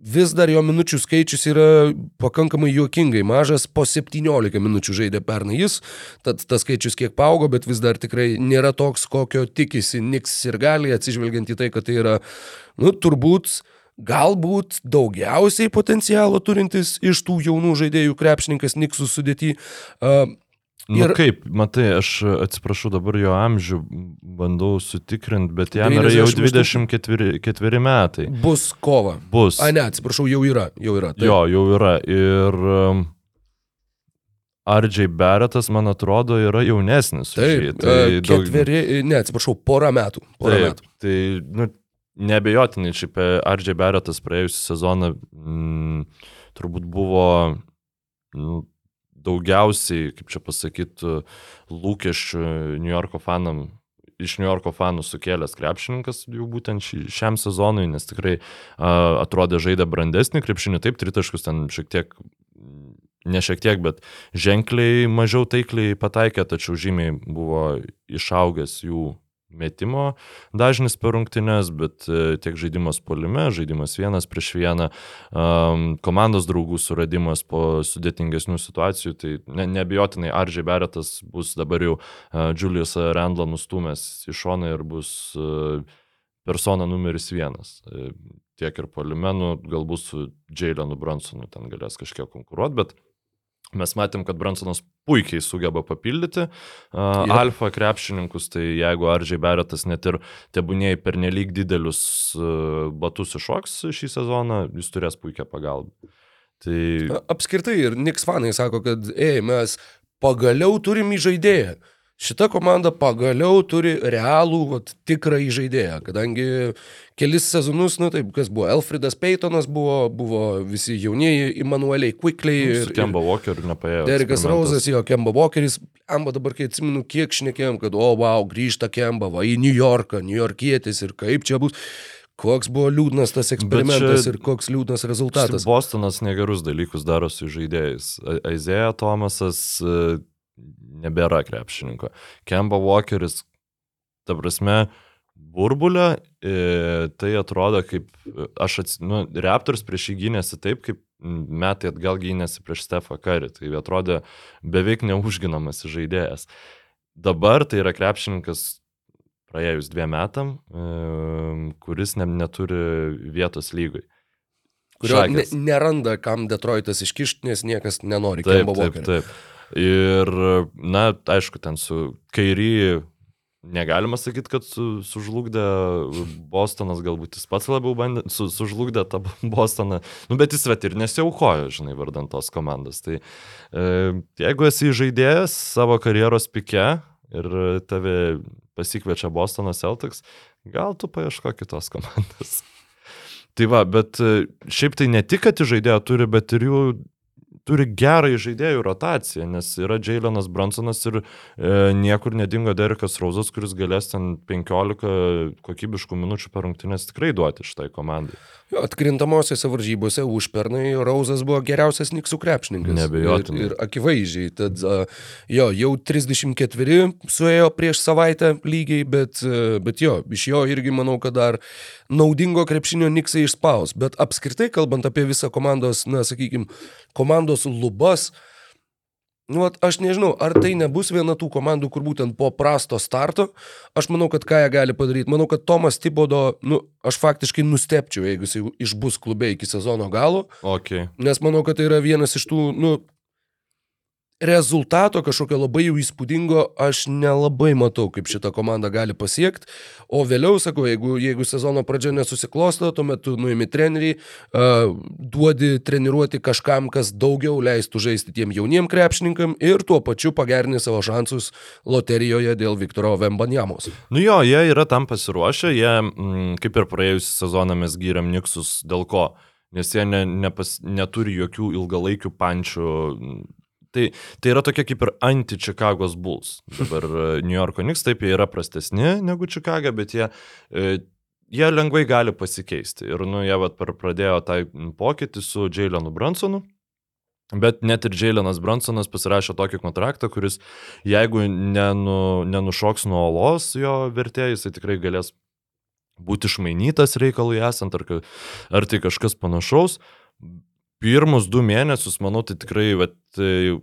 vis dar jo minučių skaičius yra pakankamai juokingai mažas, po 17 minučių žaidė pernai jis, tad tas skaičius kiek paaugo, bet vis dar tikrai nėra toks, kokio tikisi Niks ir gali, atsižvelgiant į tai, kad tai yra, nu, turbūt, galbūt daugiausiai potencialo turintis iš tų jaunų žaidėjų krepšininkas Niksų sudėti. Uh, Ir Ir- kaip, matai, aš atsiprašau dabar jo amžių, bandau sutikrinti, bet jam yra jau 98. 24 metai. bus kova. Bus. A, ne, atsiprašau, jau yra, jau yra. taip. Jo, jau yra. Ir um, RJ Barrettas, man atrodo, yra jaunesnis. už jį. Taip, tai tai daug- ketveri, ne, atsiprašau, porą metų. Porą Taip, metų. tai, nu, nebejotinai, šiaip RJ Barrettas praėjusią sezoną mm, turbūt buvo nu, daugiausiai, kaip čia pasakyti, lūkesčių New Yorko fanam. Iš New Yorko fanų sukėlęs krepšininkas jau būtent ši, šiam sezonui, nes tikrai uh, atrodė žaidė brandesnį krepšinį, taip, tritaškus ten šiek tiek, ne šiek tiek, bet ženkliai mažiau taikliai pataikė, tačiau žymiai buvo išaugęs jų metimo dažnis per rungtynes, bet e, tiek žaidimas polime, žaidimas vienas prieš vieną, um, komandos draugų suradimas po sudėtingesnių situacijų, tai ne, nebejotinai Aržiai Beretas bus dabar jau uh, Julius Randlą nustumęs į šoną ir bus uh, persona numeris vienas. E, Tiek ir polimenų, galbūt su Jailenu Bransonu ten galės kažkiek konkuruoti, bet mes matėm, kad Bransonas puikiai sugeba papildyti uh, alfa krepšininkus, tai jeigu Aržiai Beretas net ir tebūnėjai per nelik didelius uh, batus iššoks šį sezoną, jis turės puikią pagalbą. Tai Apskritai ir Niks fanai sako, kad, ei, mes pagaliau turim įžaidėją. Šita komanda pagaliau turi realų, vat, tikrą įžaidėją, kadangi kelis sezonus, nu taip, kas buvo, Elfridas Peytonas buvo, buvo visi jaunieji, Emanueliai Quickly nu, ir, Kemba Walkeriu nepaėjo. Derikas. Rauzas, jo, Kemba Walkeris. Amba dabar, kai atsimenu, kiek šnekėjom, kad, o, wow, grįžta Kemba, va, į New Yorką, New Yorkietis ir kaip čia bus. Koks buvo liūdnas tas eksperimentas ir koks liūdnas rezultatas. Bostonas negerus dalykus daro su žaidėjais. Aizėja Tomasas nebėra krepšininko. Kemba Walkeris, ta prasme, burbulė, e, tai atrodo kaip, aš atsinu, Raptors prieš jį gynėsi taip, kaip metai atgal gynėsi prieš Stefą Karį. Tai atrodė beveik neužginamas žaidėjas. Dabar tai yra krepšininkas praėjus dviem metam, e, kuris ne, neturi vietos lygoj. kurio ne, neranda, kam Detroitas iškišti, nes niekas nenori Taip, taip, taip. Ir, na, aišku, ten su Kairį negalima sakyti, kad su, sužlugdė Bostonas, galbūt jis pats labiau bandė, su, sužlugdė tą Bostoną, nu, bet jis vet ir nesiaukojo, žinai, vardant tos komandos. Tai e, jeigu esi žaidėjas savo karjeros pike ir tave pasikviečia Bostonas Celtics, gal tu paieško kitos komandos. (laughs) Tai va, bet e, šiaip tai ne tik, kad žaidėjo turi, bet ir jų turi gerą žaidėjų rotaciją, nes yra Jailenas Bransonas ir e, niekur nedingo Derekas Rauzas, kuris galės ten 15 kokybiškų minučių per rungtynės tikrai duoti šitai komandai. Atkrintamosiose varžybose užpernai Rauzas buvo geriausias Niksų krepšininkas. Neabejotinai. Ir, ir akivaizdžiai. Tad, jo, jau 34 suėjo prieš savaitę lygiai, bet, a, bet jo, iš jo irgi manau, kad dar naudingo krepšinio Niksai išspaus. Bet apskritai, kalbant apie visą komandos, na, sakykime, komandos lubas, Nu, aš nežinau, ar tai nebus viena tų komandų, kur būtent po prasto starto, aš manau, kad ką jie gali padaryti. Manau, kad Tomas Tibodo, nu, aš faktiškai nustepčiau, jeigu jis išbus klube iki sezono galo, Okay. nes manau, kad tai yra vienas iš tų, nu, rezultato kažkokio labai jau įspūdingo aš nelabai matau, kaip šitą komandą gali pasiekti. O vėliau, sakau, jeigu, jeigu sezono pradžia nesusiklosto, tuomet tu nuimi treneriį, uh, duodi treniruoti kažkam, kas daugiau leistų žaisti tiem jauniem krepšininkam ir tuo pačiu pagerni savo šansus loterijoje dėl Viktoro Vembanjamos. Nu jo, jie yra tam pasiruošę, jie, mm, kaip ir praėjusią sezoną mes gyriam Niksus dėl ko, nes jie ne, nepas, neturi jokių ilgalaikių pančių. Tai, tai yra tokia kaip ir anti-Čikagos Bulls. Dabar e, New Yorko Knicks taip jie yra prastesni negu Čikaga, bet jie, e, jie lengvai gali pasikeisti. Ir nu, jie vat, pradėjo tą pokytį su Jailenu Brunsonu. Bet net ir Jailenas Brunsonas pasirašė tokį kontraktą, kuris, jeigu nenu, nenušoks nuo olos jo vertėjai, jisai tikrai galės būti išmainytas reikalui esant, ar, ar tai kažkas panašaus. Pirmus du mėnesius, manau, tai tikrai vat, e,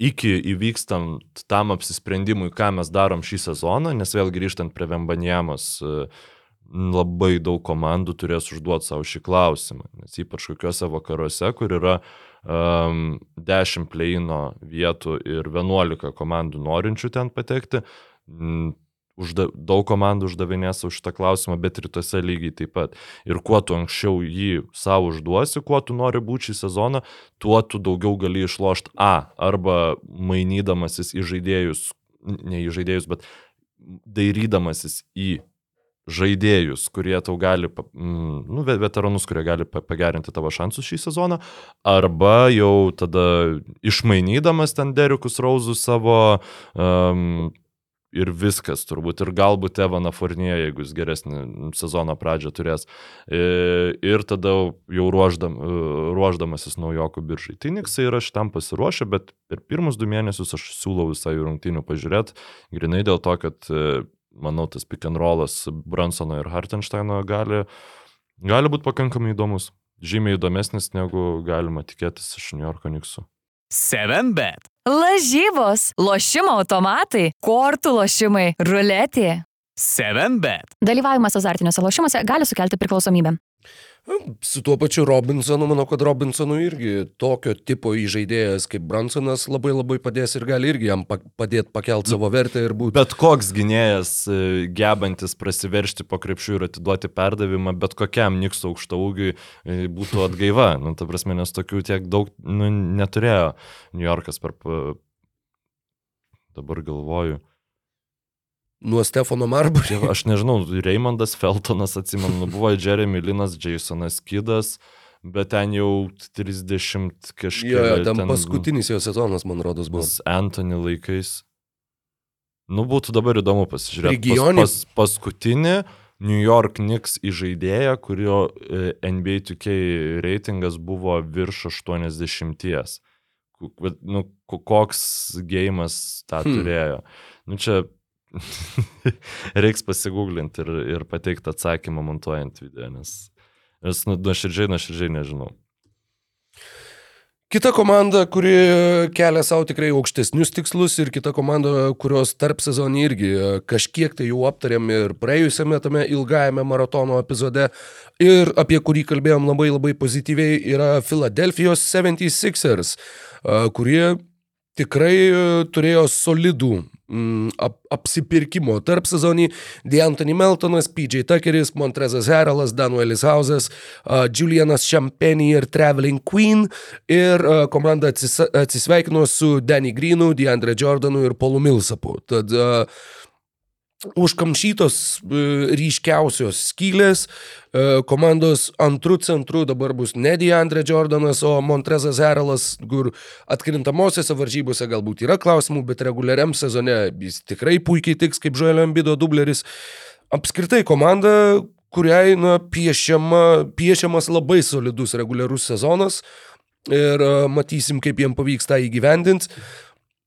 iki įvykstant tam apsisprendimui, ką mes darom šį sezoną, nes vėl grįžtant prie Vembanjamos, e, labai daug komandų turės užduoti savo šį klausimą. Nes ypač kokiuose vakaruose, kur yra um, 10 pleino vietų ir 11 komandų norinčių ten patekti, užda, daug komandų uždavinės už šitą klausimą, bet rytuose lygiai taip pat. Ir kuo tu anksčiau jį savo užduosi, kuo tu nori būti šį sezoną, tuo tu daugiau gali išlošti A. Arba mainydamasis į žaidėjus, ne į žaidėjus, bet dairydamasis į žaidėjus, kurie tau gali, mm, nu, ve- veteranus, kurie gali pa- pagerinti tavo šansus šį sezoną, arba jau tada išmainydamas ten Derikus Rauzus savo um, ir viskas turbūt, ir galbūt Evaną Fornie, jeigu jis geresnį sezono pradžią turės, E, ir tada jau ruoždam, e, ruoždamasis naujokų biržai. Tai Niksai yra šitam pasiruošę, bet per pirmus du mėnesius aš siūlau visą jų rungtynių pažiūrėti, grinai dėl to, kad e, manau, tas pick and rollas Bransono ir Hartensteino gali, gali būti pakankamai įdomus. Žymiai įdomesnis, negu galima tikėtis iš New Yorko Niksų. 7bet. Lažybos, lošimo automatai, kortų lošimai, ruletė. 7bet. Dalyvavimas azartiniuose lošimuose gali sukelti priklausomybę. Su tuo pačiu Robinsonu, manau, kad Robinsonui irgi tokio tipo įžaidėjas kaip Bransonas labai labai padės ir gali irgi jam pa- padėti pakelti savo vertę ir būti. Bet koks gynėjas e, gebantis prasiveršti po krepšių ir atiduoti perdavimą, bet kokiam Nikso aukšto ūgiui e, būtų atgaiva. Nu, ta prasme, nes tokių tiek daug nu, neturėjo New Yorkas per... Dabar galvoju. Nuo Stefano Marburio. Čia, aš nežinau, Raymondas Feltonas, atsimenu, nu, buvo Jeremy Linas, Jasonas Kidas, bet ten jau 30 kažkiek. Jo, jo, ten paskutinis jo sezonas, man rodos, buvo. Bus Anthony laikais. Nu, būtų dabar įdomu pasižiūrėti. Regionį- Pas, pas, paskutinį New York Knicks įžaidėją, kurio e, NBA 2K reitingas buvo virš 80. Ku- vat, Nu, ko- koks gėjimas tą hmm. turėjo. Nu, čia (laughs) reiks pasigūglinti ir, ir pateikti atsakymą montuojant video, nes, nes nu, nuoširdžiai, nuoširdžiai nežinau. Kita komanda, kuri kelia savo tikrai aukštesnius tikslus ir kita komanda, kurios tarp sezonį irgi e, kažkiek tai jau aptarėm ir praėjusiame tame ilgajame maratono epizode ir apie kurį kalbėjom labai labai pozityviai, yra Philadelphijos 76ers, e, kurie tikrai e, turėjo solidų mm, ap, apsipirkimo tarp sezonį. D'Antoni Meltonas, PJ Tuckeris, Montrezas Heralas, Danuelis Hausas, uh, Julianas Champagne ir Traveling Queen. Ir uh, komanda atsis, atsisveikino su Danny Greenu, DeAndre Jordanu ir Paulu Millsapu. Tad uh, užkamšytos e, ryškiausios skylės. E, Komandos antrų centrų dabar bus ne Deandre Jordanas, o Montrezas Heralas, kur atkrintamosiose varžybose galbūt yra klausimų, bet reguliariam sezone jis tikrai puikiai tiks kaip Žoelio Ambido dubleris. Apskritai komanda, kuriai na, piešiama, piešiamas labai solidus reguliarus sezonas ir e, matysim, kaip jiem pavyks tą įgyvendinti.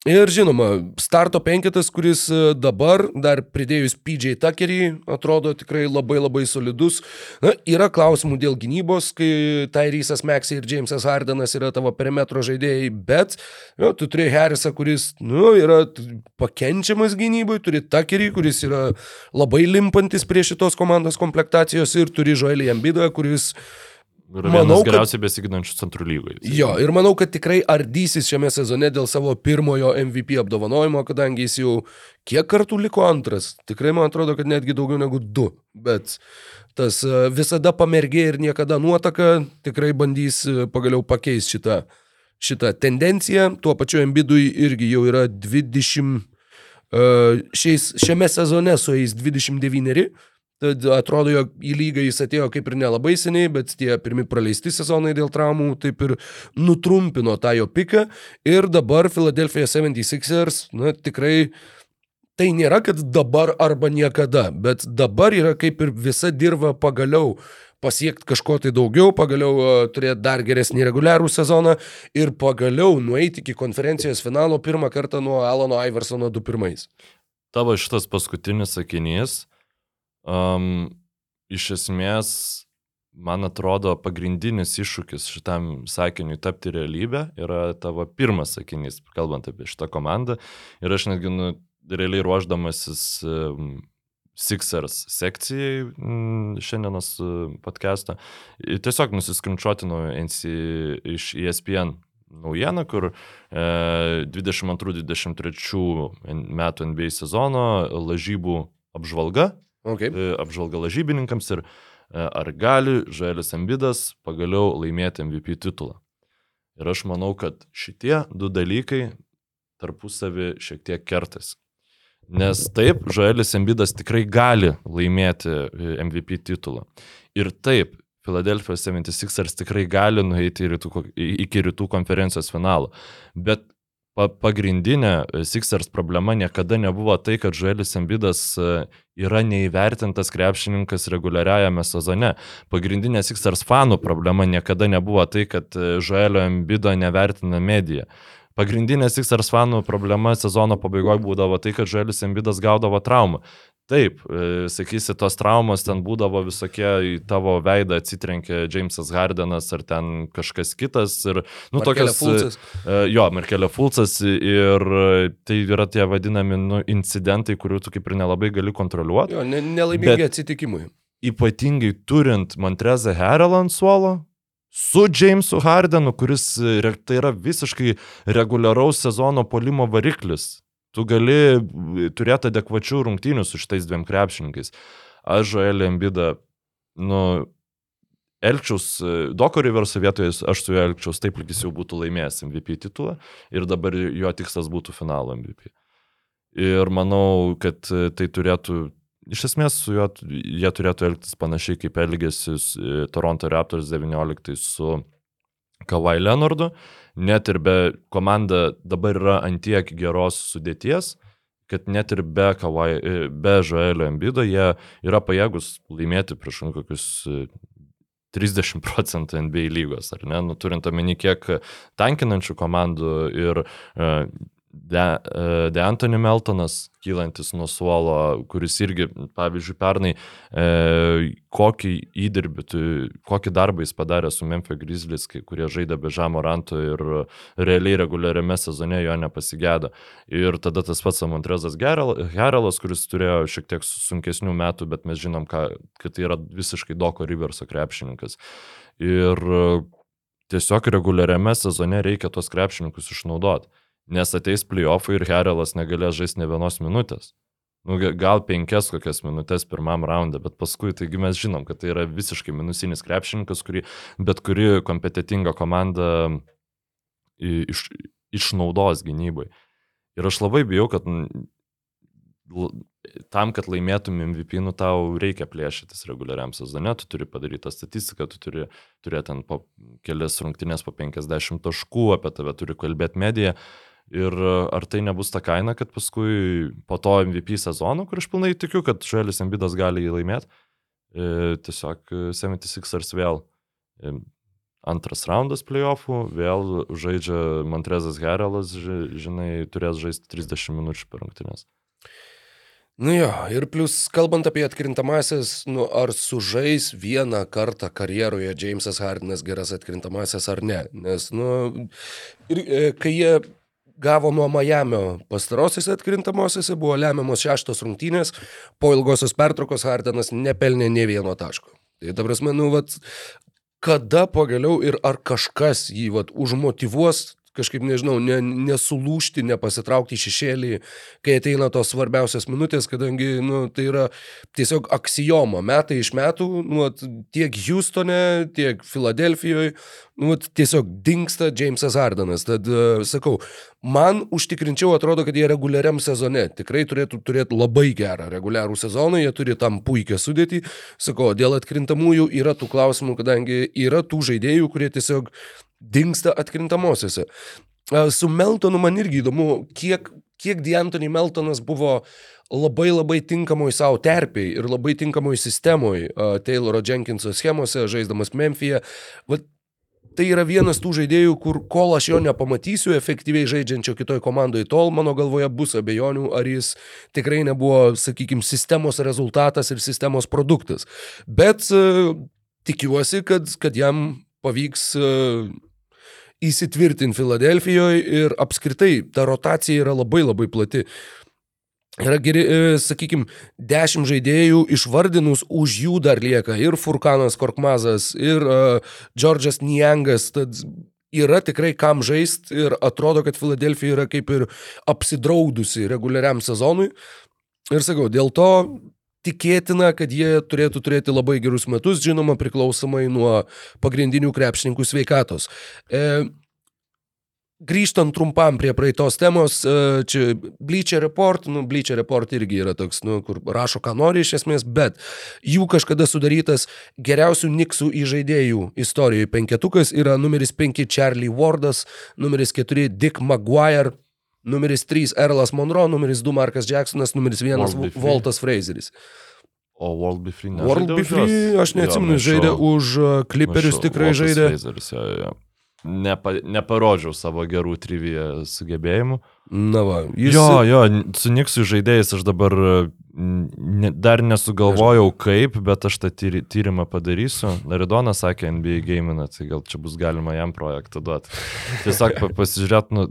Ir žinoma, starto penketas, kuris e, dabar, dar pridėjus PJ Tuckerį, atrodo tikrai labai labai solidus. Na, yra klausimų dėl gynybos, kai Tyrysas Maxey ir Jamesas Hardenas yra tavo perimetro žaidėjai, bet jo, tu turi Harrisą, kuris nu, yra pakenčiamas gynybai, turi Tuckerį, kuris yra labai limpantis prie šitos komandos komplektacijos ir turi Joelį Ambidą, kuris Ir Manau, kad- geriausiai besiginančių centrų lygoje. Jo, ir manau, kad tikrai ardysis šiame sezone dėl savo pirmojo MVP apdovanojimo, kadangi jis jau kiek kartų liko antras. Tikrai man atrodo, kad netgi daugiau negu du. Bet tas e, visada pamergė ir niekada nuotaka tikrai bandys e, pagaliau pakeisti šitą, šitą tendenciją. Tuo pačiu Embidui irgi jau yra 20. e, Šiais, šiame sezone su jais 29. Atrodo, jog į lygą jis atėjo kaip ir nelabai seniai, bet tie pirmi praleisti sezonai dėl traumų taip ir nutrumpino tą jo piką. Ir dabar Philadelphia 76ers, na tikrai tai nėra, kad dabar arba niekada, bet dabar yra kaip ir visa dirba pagaliau pasiekti kažko tai daugiau, pagaliau uh, turėti dar geresnį reguliarų sezoną ir pagaliau nueiti iki konferencijos finalo pirmą kartą nuo Alano Iversono 2-1. Tavo šitas paskutinis sakinys, um, iš esmės, man atrodo, pagrindinis iššūkis šitam sakiniui tapti realybę yra tavo pirmas sakinys, kalbant apie šitą komandą. Ir aš netgi, nu, realiai ruoždamasis um, Sixers sekcijai mm, šiandienos uh, podcast'ą, tiesiog nusiskrinčiuotinau NC iš E ESPN naujieną, kur e, 22-23 metų NBA sezono lažybų apžvalga, Okay. e, apžvalga lažybininkams ir e, ar gali Žaelis Ambidas pagaliau laimėti MVP titulą. Ir aš manau, kad šitie du dalykai tarpusavį šiek tiek kertasi. Nes taip, Žaelis Ambidas tikrai gali laimėti e, MVP titulą. Ir taip, Philadelphia 76ers tikrai gali nueiti rytų, iki rytų konferencijos finalo. Bet pa, pagrindinė e, Sixers problema niekada nebuvo tai, kad Žuelis Embidas e, yra neįvertintas krepšininkas reguliariajame sezone. Pagrindinė Sixers fanų problema niekada nebuvo tai, kad e, Žuelio Embido nevertina medija. Pagrindinė Sixers fanų problema sezono pabaigoje būdavo tai, kad Žuelis Embidas gaudavo traumą. Taip, e, sakysi, tos traumos ten būdavo visokie, į tavo veidą atsitrenkė Jamesas Hardenas ar ten kažkas kitas. Ir, nu, Markelė tokios, Fulcas. e, Jo, Merkelio Fulcas ir e, tai yra tie vadinami nu, incidentai, kurių tu kaip ir nelabai gali kontroliuoti. Jo, ne, nelaimingi Bet- atsitikimai. Ypatingai turint Montrezą Herelą ant suolo, su Jamesu Hardenu, kuris e, tai yra visiškai reguliaraus sezono polimo variklis. Tu gali e, turėti adekvačių rungtynių su šitais dviem krepšininkais. Aš Joelį Embidą, nu, elgčiaus, e, Doko Riverso vietoje aš su juo elgčiaus taip, lyg jis jau būtų laimėjęs MVP titulą ir dabar jo tikslas būtų finalo MVP. Ir manau, kad e, tai turėtų, iš esmės su juo jie turėtų elgtis panašiai kaip elgėsi Toronto Raptors 19 su Kawhi Leonardu, net ir be komanda dabar yra antiek geros sudėties, kad net ir be, Kawhi, e, be Joelio Embido jie yra pajėgus laimėti prieš nu, kokius e, 30 procentų NBA lygos, ar ne, nu, turint omeny kiek tankinančių komandų ir uh, De, e, De Anthony Meltonas, kylantis nuo suolo, kuris irgi, pavyzdžiui, pernai, e, kokį įdirbį, tu, kokį darbą jis padarė su Memphis Grizzlies, kai- kurie žaidė be Žamo Ranto ir realiai reguliariame sezone jo nepasigėdo. Ir tada tas pats Montrezas Herelas, kuris turėjo šiek tiek sunkesnių metų, bet mes žinom, ką, kad tai yra visiškai Doko Riverso krepšininkas. Ir tiesiog reguliariame sezone reikia tos krepšininkus išnaudoti. Nes ateis playoffai ir Herelas negalės žaisti ne vienos minutės. Nu, ga- gal penkias kokias minutės pirmam raundą, bet paskui, taigi mes žinom, kad tai yra visiškai minusinis krepšininkas, kurį bet kuri kompetitinga komanda iš, išnaudos gynybai. Ir aš labai bijau, kad tam, kad laimėtum MVP, nu tau reikia plėšytis reguliariam sezone, tu turi padaryti tą statistiką, tu turi turėti ten po kelias rungtynės po 50 taškų, apie tave turi kalbėti medija. Ir e, ar tai nebus ta kaina, kad paskui po to MVP sezono, kur aš pilnai tikiu, kad Šuelis Embidas gali jį laimėti, e, tiesiog e, 76ers vėl e, antras raundas playoffų, vėl žaidžia Montrezas Herelas, ži- žinai, turės žaisti 30 minučių per rungtynės. Nu jo, ir plus, kalbant apie atkrintamasis, nu, ar sužais vieną kartą karjeroje Jamesas Hardinas geras atkrintamasis ar ne. Nes, nu, ir kai jie gavo nuo Miamio pastarosiose atkrintamosiose, buvo lemiamos šeštos rungtynės, po ilgosios pertraukos Hardinas nepelnė ne vieno taško. Tai ta prasme, nu, vat, kada pagaliau ir ar kažkas jį vat, užmotivuos kažkaip, nežinau, ne, nesulūšti, nepasitraukti į šešėlį, kai ateina tos svarbiausias minutės, kadangi nu, tai yra tiesiog aksijoma. Metai iš metų, nu, tiek Houstone, tiek Filadelfijoje, nu, tiesiog dinksta Jamesas Hardanas. Tad, uh, sakau, man užtikrinčiau atrodo, kad jie reguliariam sezone tikrai turėtų turėti labai gerą reguliarų sezoną, jie turi tam puikią sudėtį. Sakau, dėl atkrintamųjų yra tų klausimų, kadangi yra tų žaidėjų, kurie tiesiog dinksta atkrintamosiose. Su Meltonu man irgi įdomu, kiek, kiek D'Antoni Meltonas buvo labai labai tinkamoj savo terpiai ir labai tinkamoj sistemoj uh, Tayloro Jenkinso schemose, žaisdamas Memphyje. Vat tai yra vienas tų žaidėjų, kur kol aš jo nepamatysiu efektyviai žaidžiančio kitoj komandoje, tol mano galvoje bus abejonių, ar jis tikrai nebuvo, sakykime, sistemos rezultatas ir sistemos produktas. Bet uh, tikiuosi, kad, kad jam pavyks uh, įsitvirtinti Filadelfijoje ir apskritai ta rotacija yra labai labai plati. Yra geri, sakykime, dešimt žaidėjų išvardinus, už jų dar lieka ir Furkanas Korkmazas, ir uh, Džordžas Niangas, tad yra tikrai kam žaisti ir atrodo, kad Filadelfija yra kaip ir apsidraudusi reguliariam sezonui. Ir sakau, dėl to tikėtina, kad jie turėtų turėti labai gerus metus, žinoma, priklausomai nuo pagrindinių krepšininkų sveikatos. E, Grįžtant trumpam prie praeitos temos, e, čia Bleacher Report, nu, Bleacher Report irgi yra toks, nu, kur rašo, ką nori iš esmės, bet jų kažkada sudarytas geriausių Niksų įžaidėjų istorijoje penketukas yra numeris 5 Charlie Wardas, numeris 4 Dick Maguire, numeris 3 Erlas Monroe, numeris 2 Markas Jacksonas, numeris 1 World. Voltas Fraseris. O World Be Free ne. World Be Free, aš neatsimenu, žaidė už uh, Clipperius tikrai žaidė. Fraseris, jo, jo, jo. Nepa, neparodžiau savo gerų triviją sugebėjimų. Na va, jis. Jo, jo, su Niksų žaidėjais aš dabar n- ne, dar nesugalvojau kaip, bet aš tą tyri, tyrimą padarysiu. Laridonas sakė NBA gamina, tai gal čia bus galima jam projektą duoti. Tiesiog pa- pasižiūrėt, nu,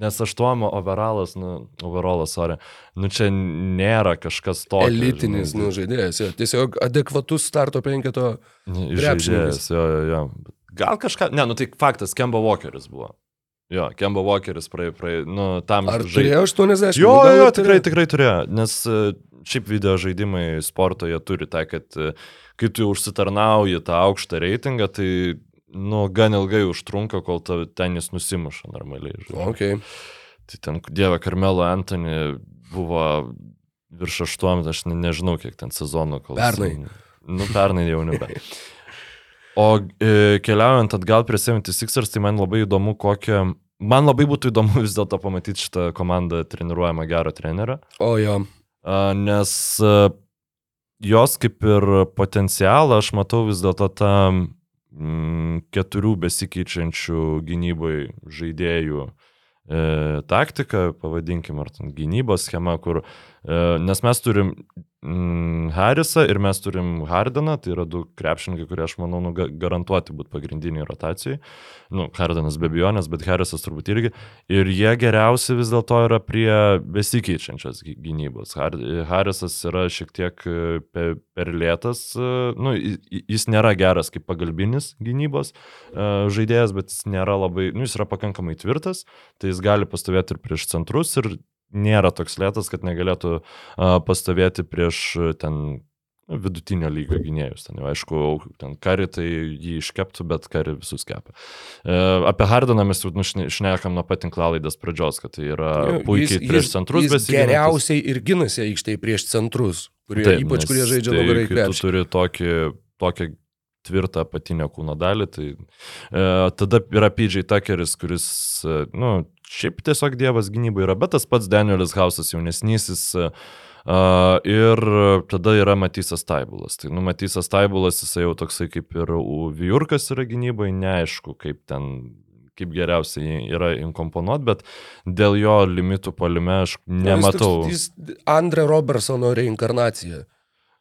nes aštuomo overalas, nu, overalas, sorry, nu čia nėra kažkas tokio. Elitinis žinai, nu, žaidėjas, jo. tiesiog adekvatus starto penketo. Žaidėjas, jo, jo, jo. Gal kažką, ne, nu tai faktas, Kemba Walkeris buvo. Jo, Kemba Walkeris praėjo, praėjo, nu, tam Ar žai- turėjo 80? Jo, jo, ir tikrai, tikrai turėjo, nes e, šiaip video žaidimai sporto jie turi tą, kad e, kai tu užsitarnauji tą aukštą reitingą, tai, nu, gan ilgai užtrunka, kol ta, ten jis nusimuša normaliai. žodžiu. Okay. Tai ten, dieve, Karmelo Antony buvo virš aštuom, aš ne, nežinau, kiek ten sezonų kol. Pernai. Nu, pernai jau nebe. O e, keliaujant atgal prie 76ers, tai man labai įdomu, kokią... Man labai būtų įdomu vis dėlto pamatyti šitą komandą treniruojamą gerą trenerą. O jo. A, Nes a, jos kaip ir potencialą aš matau vis dėlto tą mm, keturių besikeičiančių gynybai žaidėjų e, taktika, pavadinkim, ar gynybos schema, kur, nes mes turim mm, Harrisą ir mes turim Hardeną, tai yra du krepšininkai, kurie aš manau nu, ga- garantuoti būtų pagrindiniai rotacijai. Nu, Hardenas be abejonės, bet Harrisas turbūt irgi. Ir jie geriausi vis dėlto yra prie besikeičiančios gy- gynybos. Har- Harrisas yra šiek tiek e, pe- per lėtas, e, nu, jis nėra geras kaip pagalbinis gynybos e, žaidėjas, bet jis nėra labai, nu, jis yra pakankamai tvirtas, tai jis gali pastovėti ir prieš centrus ir nėra toks lėtas, kad negalėtų a, pastovėti prieš ten vidutinio lygio gynėjus. Ten, jau, aišku, ten kari tai jį iškeptų, bet kari visus kepa. E, apie Hardaną mes jau nu, šne- šnekam nuo pat tinklalaidės pradžios, kad tai yra Jo, puikiai jis- prieš jis- centrus jis besiginantis. Geriausiai ir ginasi aikštėje prieš centrus, kurie, Taip, ypač kurie žaidžia tai, labai kai Tu turi tokį, tokią tvirtą apatinę kūno dalį, tai e, tada yra PJ Tuckeris, kuris, e, nu, šiaip tiesiog dievas gynybai yra, bet tas pats Danielis Hausas jaunesnysis. Uh, ir tada yra Matysas Taibulas. Tai nu, Matysas Taibulas, jisai jau toksai kaip ir U- Vijurkas yra gynybai, neaišku, kaip ten kaip geriausiai yra inkomponuot, bet dėl jo limitų palime aš nematau. Nu, Jis, toks- jis Andre Robertsono reinkarnacija.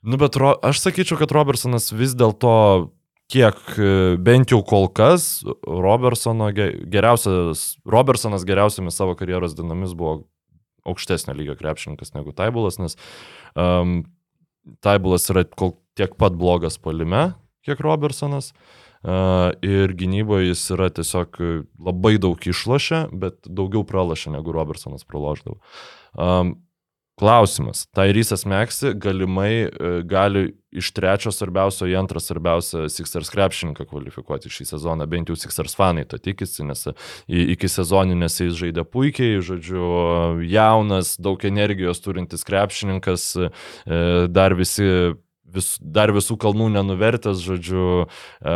Nu, bet ro, aš sakyčiau, kad Robertsonas vis dėlto kiek, e, bent jau kol kas, Robertsono ge- geriausias, Robertsonas geriausiamis savo karjeros dienomis buvo aukštesnio lygio krepšininkas negu Taibulas, nes um, Taibulas yra kol tiek pat blogas palime, kiek Robertsonas. Uh, ir gynyboje jis yra tiesiog e, labai daug išlošia, bet daugiau pralašia negu Robertsonas praloždavo. Um, Klausimas. Tairysas Meksi galimai e, gali iš trečio svarbiausio į antrą svarbiausią Sixers krepšininką kvalifikuoti šį sezoną, bent jau Sixers fanai to tikisi, nes i- iki sezoninės jis žaidė puikiai, žodžiu, jaunas, daug energijos turintis krepšininkas, e, dar visi vis, dar visų kalnų nenuvertęs, žodžiu, e,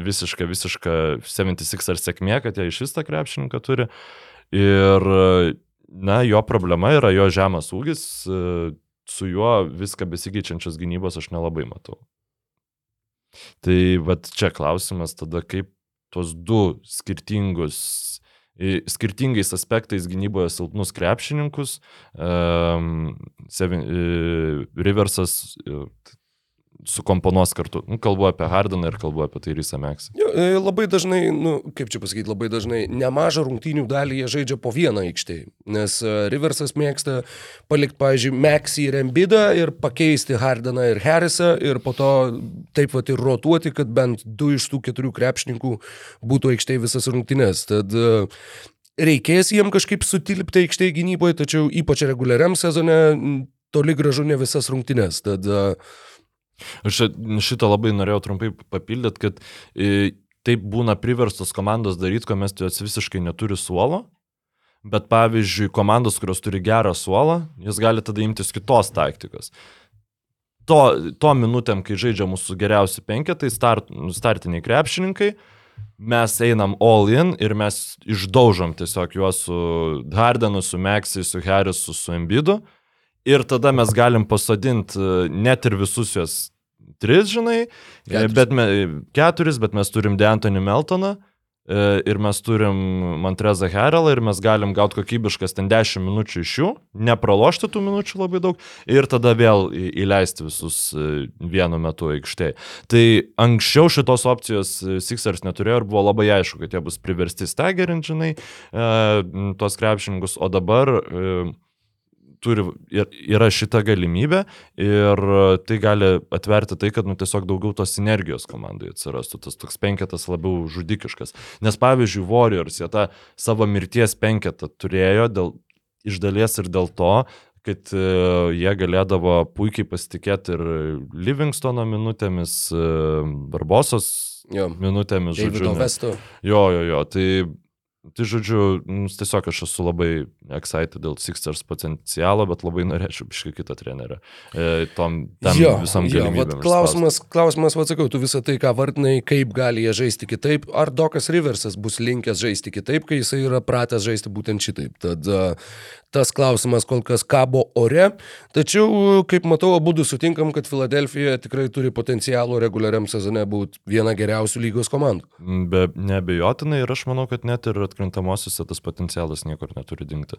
visiška, visiška 76 ar sėkmė, kad jie iš vis tą krepšininką turi. Ir, na, jo problema yra jo žemas ūgis, e, su juo viską besikeičiančios gynybos aš nelabai matau. Tai vad čia klausimas tada, kaip tuos du skirtingus, skirtingais aspektais gynyboje silpnus krepšininkus, um, seven, uh, Riversas uh, sukomponuos kartu. Nu, kalbu apie Hardaną ir kalbu apie Tairysą Meksą. Jo, e, Labai dažnai, nu, kaip čia pasakyti, labai dažnai nemažą rungtynių dalį jie žaidžia po vieną aikštėje. Nes e, Riversas mėgsta palikti, pavyzdžiui, Meksį ir Embidą ir pakeisti Hardaną ir Harrisą ir po to taip pat ir rotuoti, kad bent du iš tų keturių krepšininkų būtų aikštėje visas rungtynės. Tad e, reikės jiem kažkaip sutilpti aikštėje gynyboje, tačiau ypač reguliariam sezone toli gražu ne visas rungtynės. Tad e, Aš šitą labai norėjau trumpai papildyti, kad e, taip būna priverstos komandos daryti, kuomet jos visiškai neturi suolo. Bet pavyzdžiui, komandos, kurios turi gerą suolą, jos gali tada imtis kitos taktikos. To, to minutėm, kai žaidžia mūsų geriausi penketai, start, startiniai krepšininkai, mes einam all in ir mes išdaužom tiesiog juos su Hardenu, su Meksai, su Harrisu, su Embidu. Ir tada mes galim pasodinti net ir visus juos tris, žinai, Keturis. bet me, keturis, bet mes turim Deantonį Meltoną e, ir mes turim Montrezą Heralą ir mes galim gauti kokybiškas ten 10 minučių iš jų, nepralošti tų minučių labai daug ir tada vėl įleisti visus e, vienu metu aikštėje. Tai anksčiau šitos opcijos e, Sixers neturėjo ir buvo labai aišku, kad jie bus priversti stagerinti, žinai, e, tuos krepšininkus, o dabar e, turi, ir, yra šita galimybė ir tai gali atverti tai, kad nu, tiesiog daugiau tos energijos komandai atsirastų, tas toks penketas labiau žudikiškas. Nes pavyzdžiui, Warriors jie tą savo mirties penketą turėjo dėl, iš dalies ir dėl to, kad e, jie galėdavo puikiai pasitikėti ir Livingstono minutėmis, e, Barbosos jo, minutėmis, žodžiu. Jo, jo, jo. Tai, tai žodžiu, nu, tiesiog aš esu labai excited dėl Sixers potencialo, bet labai norėčiau biškai kitą trenerę. E, tom, tam jo, visam jo, galimybėm. vat klausimas, klausimas, vad sakau, tu visą tai, ką vardinai, kaip gali jie žaisti kitaip, ar Dokas Riversas bus linkęs žaisti kitaip, kai jisai yra pratęs žaisti būtent šitaip. Tad a, tas klausimas kol kas kabo ore, tačiau, kaip matau, abu du sutinkam, kad Filadelfija tikrai turi potencialų reguliariam sezone būti viena geriausių lygos komandų. Be, nebejotinai ir aš manau, kad net ir atkrintamosiuose tas potencialas niekur neturi dingti.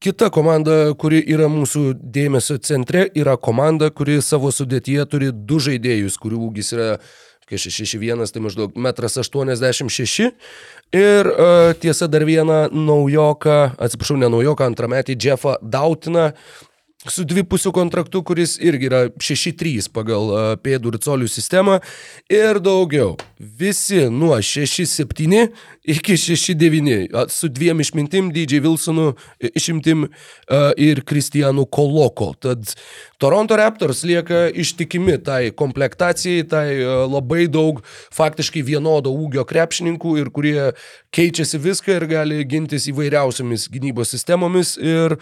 Kita komanda, kuri yra mūsų dėmesio centre, yra komanda, kuri savo sudėtyje turi du žaidėjus, kurių ūgis yra 661, tai maždaug 1,86 m. Ir uh, tiesa dar vieną naujoką, atsiprašau, ne naujoką, antrametį Jeffą Dautiną, su dvipusiu kontraktu, kuris irgi yra 6-3 pagal pėdų ir colių sistemą ir daugiau. Visi nuo 6-7 iki 6-9 a, su dviem išmintim, DJ Wilsonu išimtim ir Kristijanu Koloko. Tad Toronto Raptors lieka ištikimi tai komplektacijai, tai labai daug faktiškai vienodo ūgio krepšininkų ir kurie keičiasi viską ir gali gintis įvairiausiamis gynybos sistemomis. Ir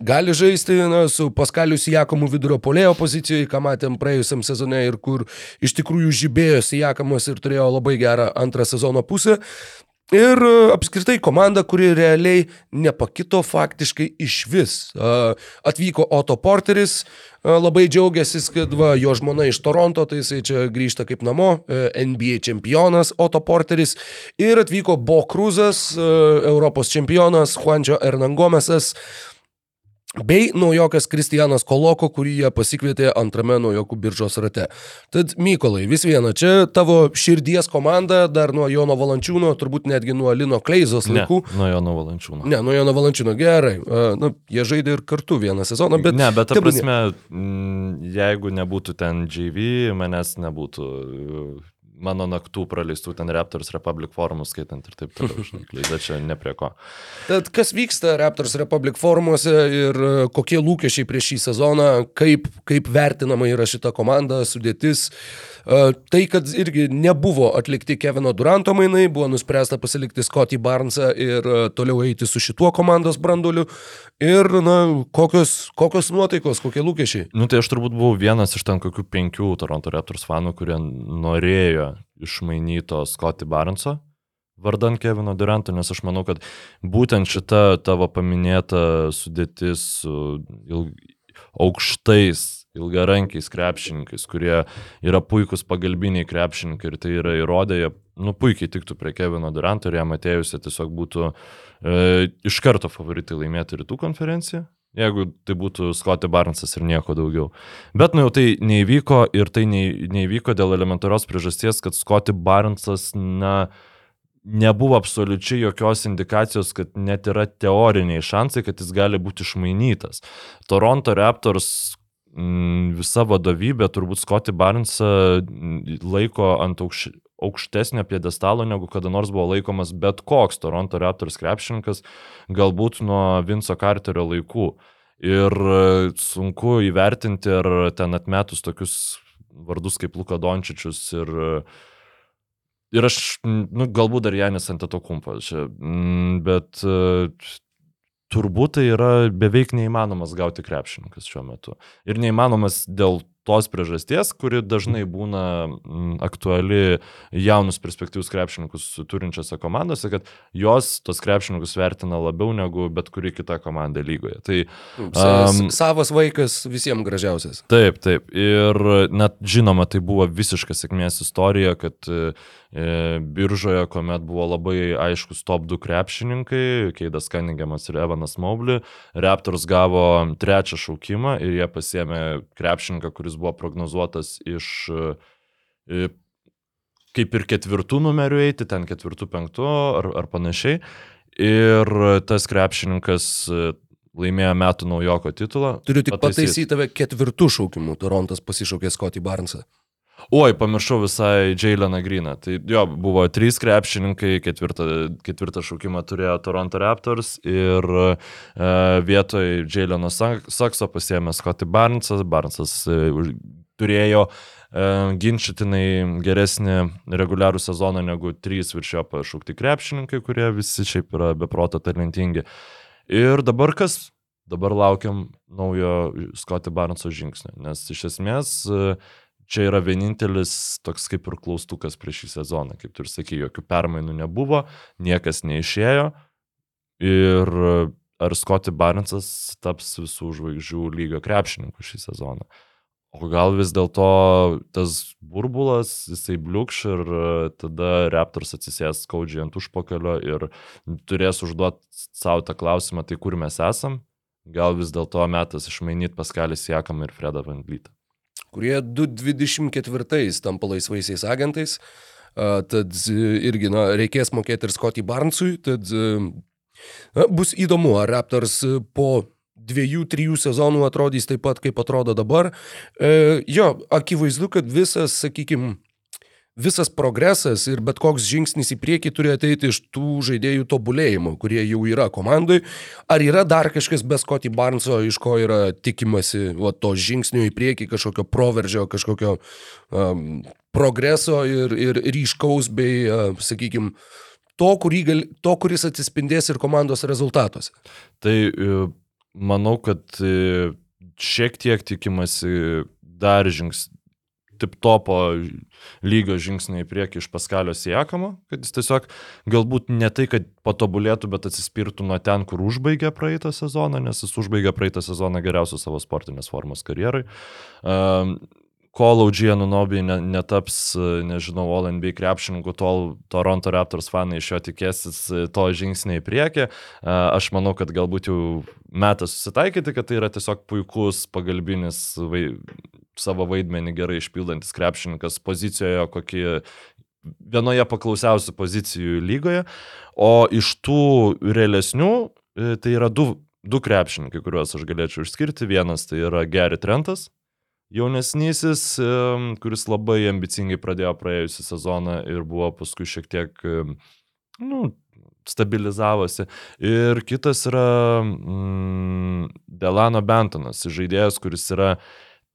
gali žaisti na, su Paskaliu Sijakomu vidurio polėjo pozicijoje, ką matėm praėjusiam sezone ir kur iš tikrųjų žibėjo Sijakamas ir turėjo labai gerą antrą sezono pusę. Ir e, apskritai komanda, kuri realiai nepakito faktiškai iš vis. A, Atvyko Otto Porteris, a, labai džiaugiasi, kad va, jo žmona iš Toronto, tai jisai čia grįžta kaip namo, e, NBA čempionas Otto Porteris. Ir atvyko Bo Kruzas, e, Europos čempionas Juančio Ernangomesas. Bei naujokas Kristijanas Koloko, kurį jie pasikvietė antrame naujokų biržos rate. Tad Mykolai, vis viena, čia tavo širdies komanda, dar nuo Jono Valančiūno, turbūt netgi nuo Lino Kleizos Ne, laikų. nuo jo nuvalančiūno. Ne, nuo Jono Valančiūno, gerai. Na, jie žaidė ir kartu vieną sezoną, bet... ne, bet ta prasme, mm, jeigu nebūtų ten JV, manęs nebūtų mano naktų praleistų ten Raptors Republic forumus skaitant ir taip toliau. (laughs) Kleida čia ne prie ko. Tad kas vyksta Raptors Republic forumuose ir e, kokie lūkesčiai prieš šį sezoną, kaip, kaip vertinama yra šita komanda, sudėtis. E, Tai, kad irgi nebuvo atlikti Kevino Duranto mainai, buvo nuspręsta pasilikti Scotty Barnesą ir e, toliau eiti su šituo komandos branduliu. Ir, na, kokios, kokios nuotaikos, kokie lūkesčiai. Nu tai aš turbūt buvau vienas iš ten kokių penkių Toronto Raptors fanų, kurie norėjo išmainyto Scotty Barneso vardan Kevino Duranto, nes aš manau, kad būtent šita tavo paminėta sudėtis su aukštais, ilgarankiais krepšininkais, kurie yra puikūs pagalbiniai krepšininkai ir tai yra įrodę, jie nu, puikiai tiktų prie Kevino Duranto ir jam atėjusi tiesiog būtų e, iš karto favoritai laimėti rytų konferenciją. Jeigu tai būtų Scotty Barnesas ir nieko daugiau. Bet nu jau tai neįvyko ir tai neįvyko dėl elementarios priežasties, kad Scotty Barnesas, na, nebuvo absoliučiai jokios indikacijos, kad net yra teoriniai šansai, kad jis gali būti išmainytas. Toronto Raptors visa vadovybė turbūt Scotty Barnesą mm, laiko ant aukš, aukštesnio piedestalo, negu kada nors buvo laikomas bet koks Toronto Raptors krepšininkas, galbūt nuo Vinco Carterio laikų. Ir e, sunku įvertinti, ar ten atmetus tokius vardus kaip Luka Dončičius ir e, Ir aš, nu, galbūt dar Janis ant to kumpas čia, mm, bet e, turbūt tai yra beveik neįmanomas gauti krepšininkas šiuo metu. Ir neįmanomas dėl tos priežasties, kuri dažnai būna mm, aktuali jaunus perspektyvus krepšininkus turinčiose komandose, kad jos tos krepšininkus vertina labiau negu bet kuri kita komanda lygoje. Tai Um, Savas vaikas visiems gražiausias. Taip, taip. Ir net žinoma, tai buvo visiška sėkmės istorija, kad e, biržoje, kuomet buvo labai aiškus top 2 krepšininkai, Keidas Kaningiamas ir Evanas Mobley, Raptors gavo trečią šaukimą ir jie pasėmė krepšininką, kuris buvo prognozuotas iš e, kaip ir ketvirtų numerių eiti, ten ketvirtų, penktų ar, ar panašiai. Ir tas krepšininkas e, laimėjo metų naujoko titulą. Turiu tik Pataisyt. pataisyti tave ketvirtų šaukimų. Torontas pasišaukė Scotty Barnesą. Oi, pamiršau visai Jaileną Greeną. Tai jo, buvo trys krepšininkai, ketvirtą, ketvirtą šaukimą turėjo Toronto Raptors ir e, vietoj Jaileno Sak- Sakso pasėmė Scotty Barnesas. Barnesas e, turėjo e, ginčytinai geresnį reguliarų sezoną negu trys virš jo pašaukti krepšininkai, kurie visi šiaip yra beproto talentingi. Ir dabar kas? Dabar laukiam naujo Scotty Barneso žingsnio, nes iš esmės e, čia yra vienintelis toks kaip ir klaustukas prieš šį sezoną. Kaip tu ir sakai, jokių permainų nebuvo, niekas neišėjo. Ir ar Scotty Barnesas taps visų žvaigždžių lygio krepšininkų šį sezoną? O gal vis dėlto tas burbulas, jisai bliukš ir e, tada Raptors atsisės skaudžiai ant užpakalio ir turės užduoti savo tą klausimą, tai kur mes esam. Gal vis dėlto metas išmainyti Paskalį Siekamą ir Fredą Van Vlytą. Kurie 224 tampa laisvaisiais agentais. Tad e, irgi na, reikės mokėti ir Scotty Barnesui. Tad e, na, bus įdomu, ar Raptors e, po dviejų, trijų sezonų atrodys taip pat, kaip atrodo dabar. E, jo, akivaizdu, kad visas, sakykime, visas progresas ir bet koks žingsnis į priekį turi ateiti iš tų žaidėjų tobulėjimo, kurie jau yra komandai. Ar yra dar kažkas be Scotty Barneso, iš ko yra tikimasi va, to žingsnio į priekį, kažkokio proveržio, kažkokio um, progreso ir, ir ryškaus bei, uh, sakykime, to, gal, to, kuris atsispindės ir komandos rezultatuose. Tai e, manau, kad e, šiek tiek tikimasi dar žings, tip topo lygio žingsnį į priekį iš Paskalio Siekamo, kad jis tiesiog galbūt ne tai, kad patobulėtų, bet atsispirtų nuo ten, kur užbaigė praeitą sezoną, nes jis užbaigė praeitą sezoną geriausios savo sportinės formos karjerai. Um, kol Audžija Nunobi ne, netaps, nežinau, OLNB krepšininku, tol Toronto Raptors fanai iš jo tikėsis e, to žingsnį į priekį. E, Aš manau, kad galbūt jau metas susitaikyti, kad tai yra tiesiog puikus pagalbinis vai, savo vaidmenį gerai išpildantis krepšininkas pozicijoje, kokį vienoje paklausiausių pozicijų lygoje. O iš tų realesnių, e, tai yra du, du krepšininkai, kuriuos aš galėčiau išskirti. Vienas tai yra Gary Trentas, jaunesnysis, em, kuris labai ambicingai pradėjo praėjusią sezoną ir buvo paskui šiek tiek, em, nu, stabilizavosi. Ir kitas yra mm, Delano Bentonas, žaidėjas, kuris yra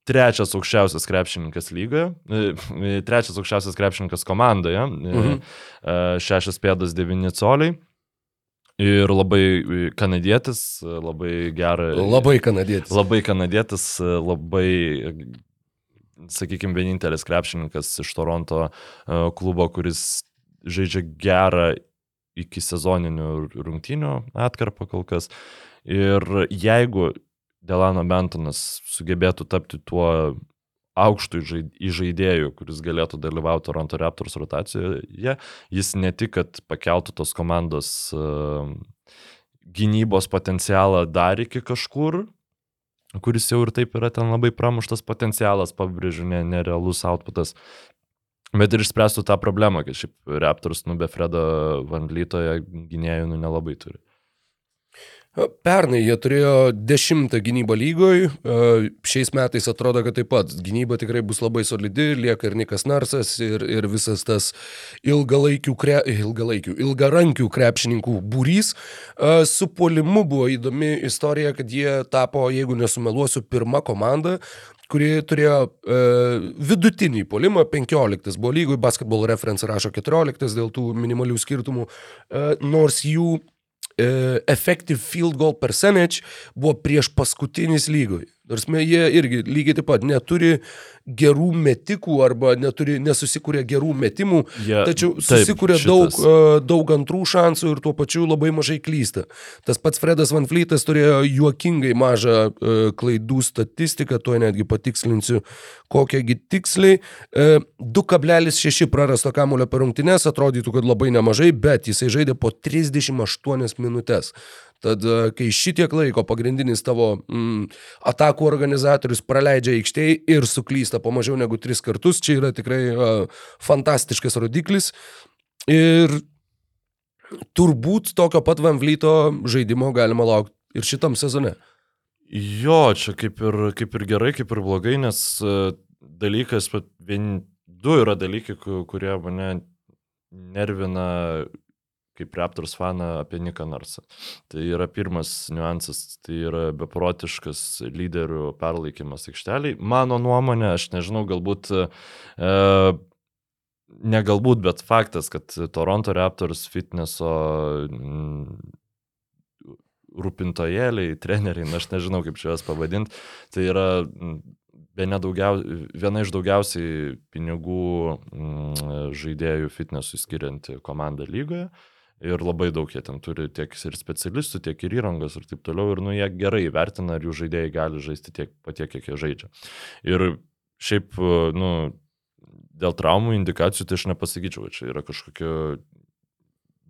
trečias aukščiausias krepšininkas lygoje, e, trečias aukščiausias krepšininkas komandoje, Mhm. 6 pėdas 9 coliai. Ir labai e, kanadietis, e, labai gerą. Labai kanadietis. Labai kanadietis, labai, sakykime, vienintelis krepšininkas iš Toronto e, klubo, kuris žaidžia gerą iki sezoninių rungtynių atkarpą kol kas. Ir jeigu Delano Bentonas sugebėtų tapti tuo aukštų žaidėjų, kuris galėtų dalyvauti Toronto Raptors rotacijoje, jis ne tik, kad pakeltų tos komandos uh, gynybos potencialą dar iki kažkur, kuris jau ir taip yra ten labai pramuštas potencialas, pabrėžiu, ne, nerealus outputas. Bet ir išspręstų tą problemą, kad šiaip Raptors, nu be Fredo Van Lytoje gynėjų nu, nelabai turi. Pernai jie turėjo dešimtą gynybą lygoj, e, šiais metais atrodo, kad taip pat gynyba tikrai bus labai solidi, lieka ir Nikas Narsas, ir, ir visas tas ilgalaikių, kre, ilgalaikių, ilgarankių krepšininkų būrys. E, Su puolimu buvo įdomi istorija, kad jie tapo, jeigu nesumeluosiu, pirma komanda, kuri turėjo e, vidutinį polimą, 15 buvo lygoj, basketball reference rašo 14 dėl tų minimalių skirtumų, e, nors jų effective field goal percentage buvo prieš paskutinis lygoj. Nors jie irgi lygiai taip pat neturi gerų metikų arba neturi, nesusikūrė gerų metimų, Jie- tačiau susikūrė daug, e, daug antrų šansų ir tuo pačiu labai mažai klysta. Tas pats Fredas Van Flytas turėjo juokingai mažą e, klaidų statistiką, tuo netgi patikslinsiu, kokiagi tiksliai. E, 2,6 prarasto kamulio per rungtynes atrodytų, kad labai nemažai, bet jisai žaidė po 38 minutės. Tad e, kai šitiek laiko pagrindinis tavo mm, atakų organizatorius praleidžia aikštėje ir suklysta po mažiau negu 3 kartus, čia yra tikrai uh, fantastiškas rodiklis. Ir turbūt tokio pat Van Vlyto žaidimo galima laukti ir šitam sezone. Jo, čia kaip ir, kaip ir gerai, kaip ir blogai, nes e, dalykas, vien, du yra dalykai, ku- kurie mane nervina kaip Raptors faną apie Niką Narsą. Tai yra pirmas niuansas, tai yra beprotiškas lyderių perlaikymas aikšteliai. Mano nuomonė, aš nežinau, galbūt, e, ne galbūt, bet faktas, kad Toronto Raptors fitneso mm, rūpintojėliai, treneriai, aš nežinau kaip čia juos pavadinti, tai yra mm, daugiau, viena iš daugiausiai pinigų mm, žaidėjų fitnesui skirianti komanda lygoje. Ir labai daug jie ten turi tiek ir specialistų, tiek ir įrangos ir taip toliau. Ir nu jie gerai vertina, ar jų žaidėjai gali žaisti tiek patiek, kiek jie žaidžia. Ir šiaip, nu, dėl traumų indikacijų tai aš nepasakyčiau, kad čia yra kažkokio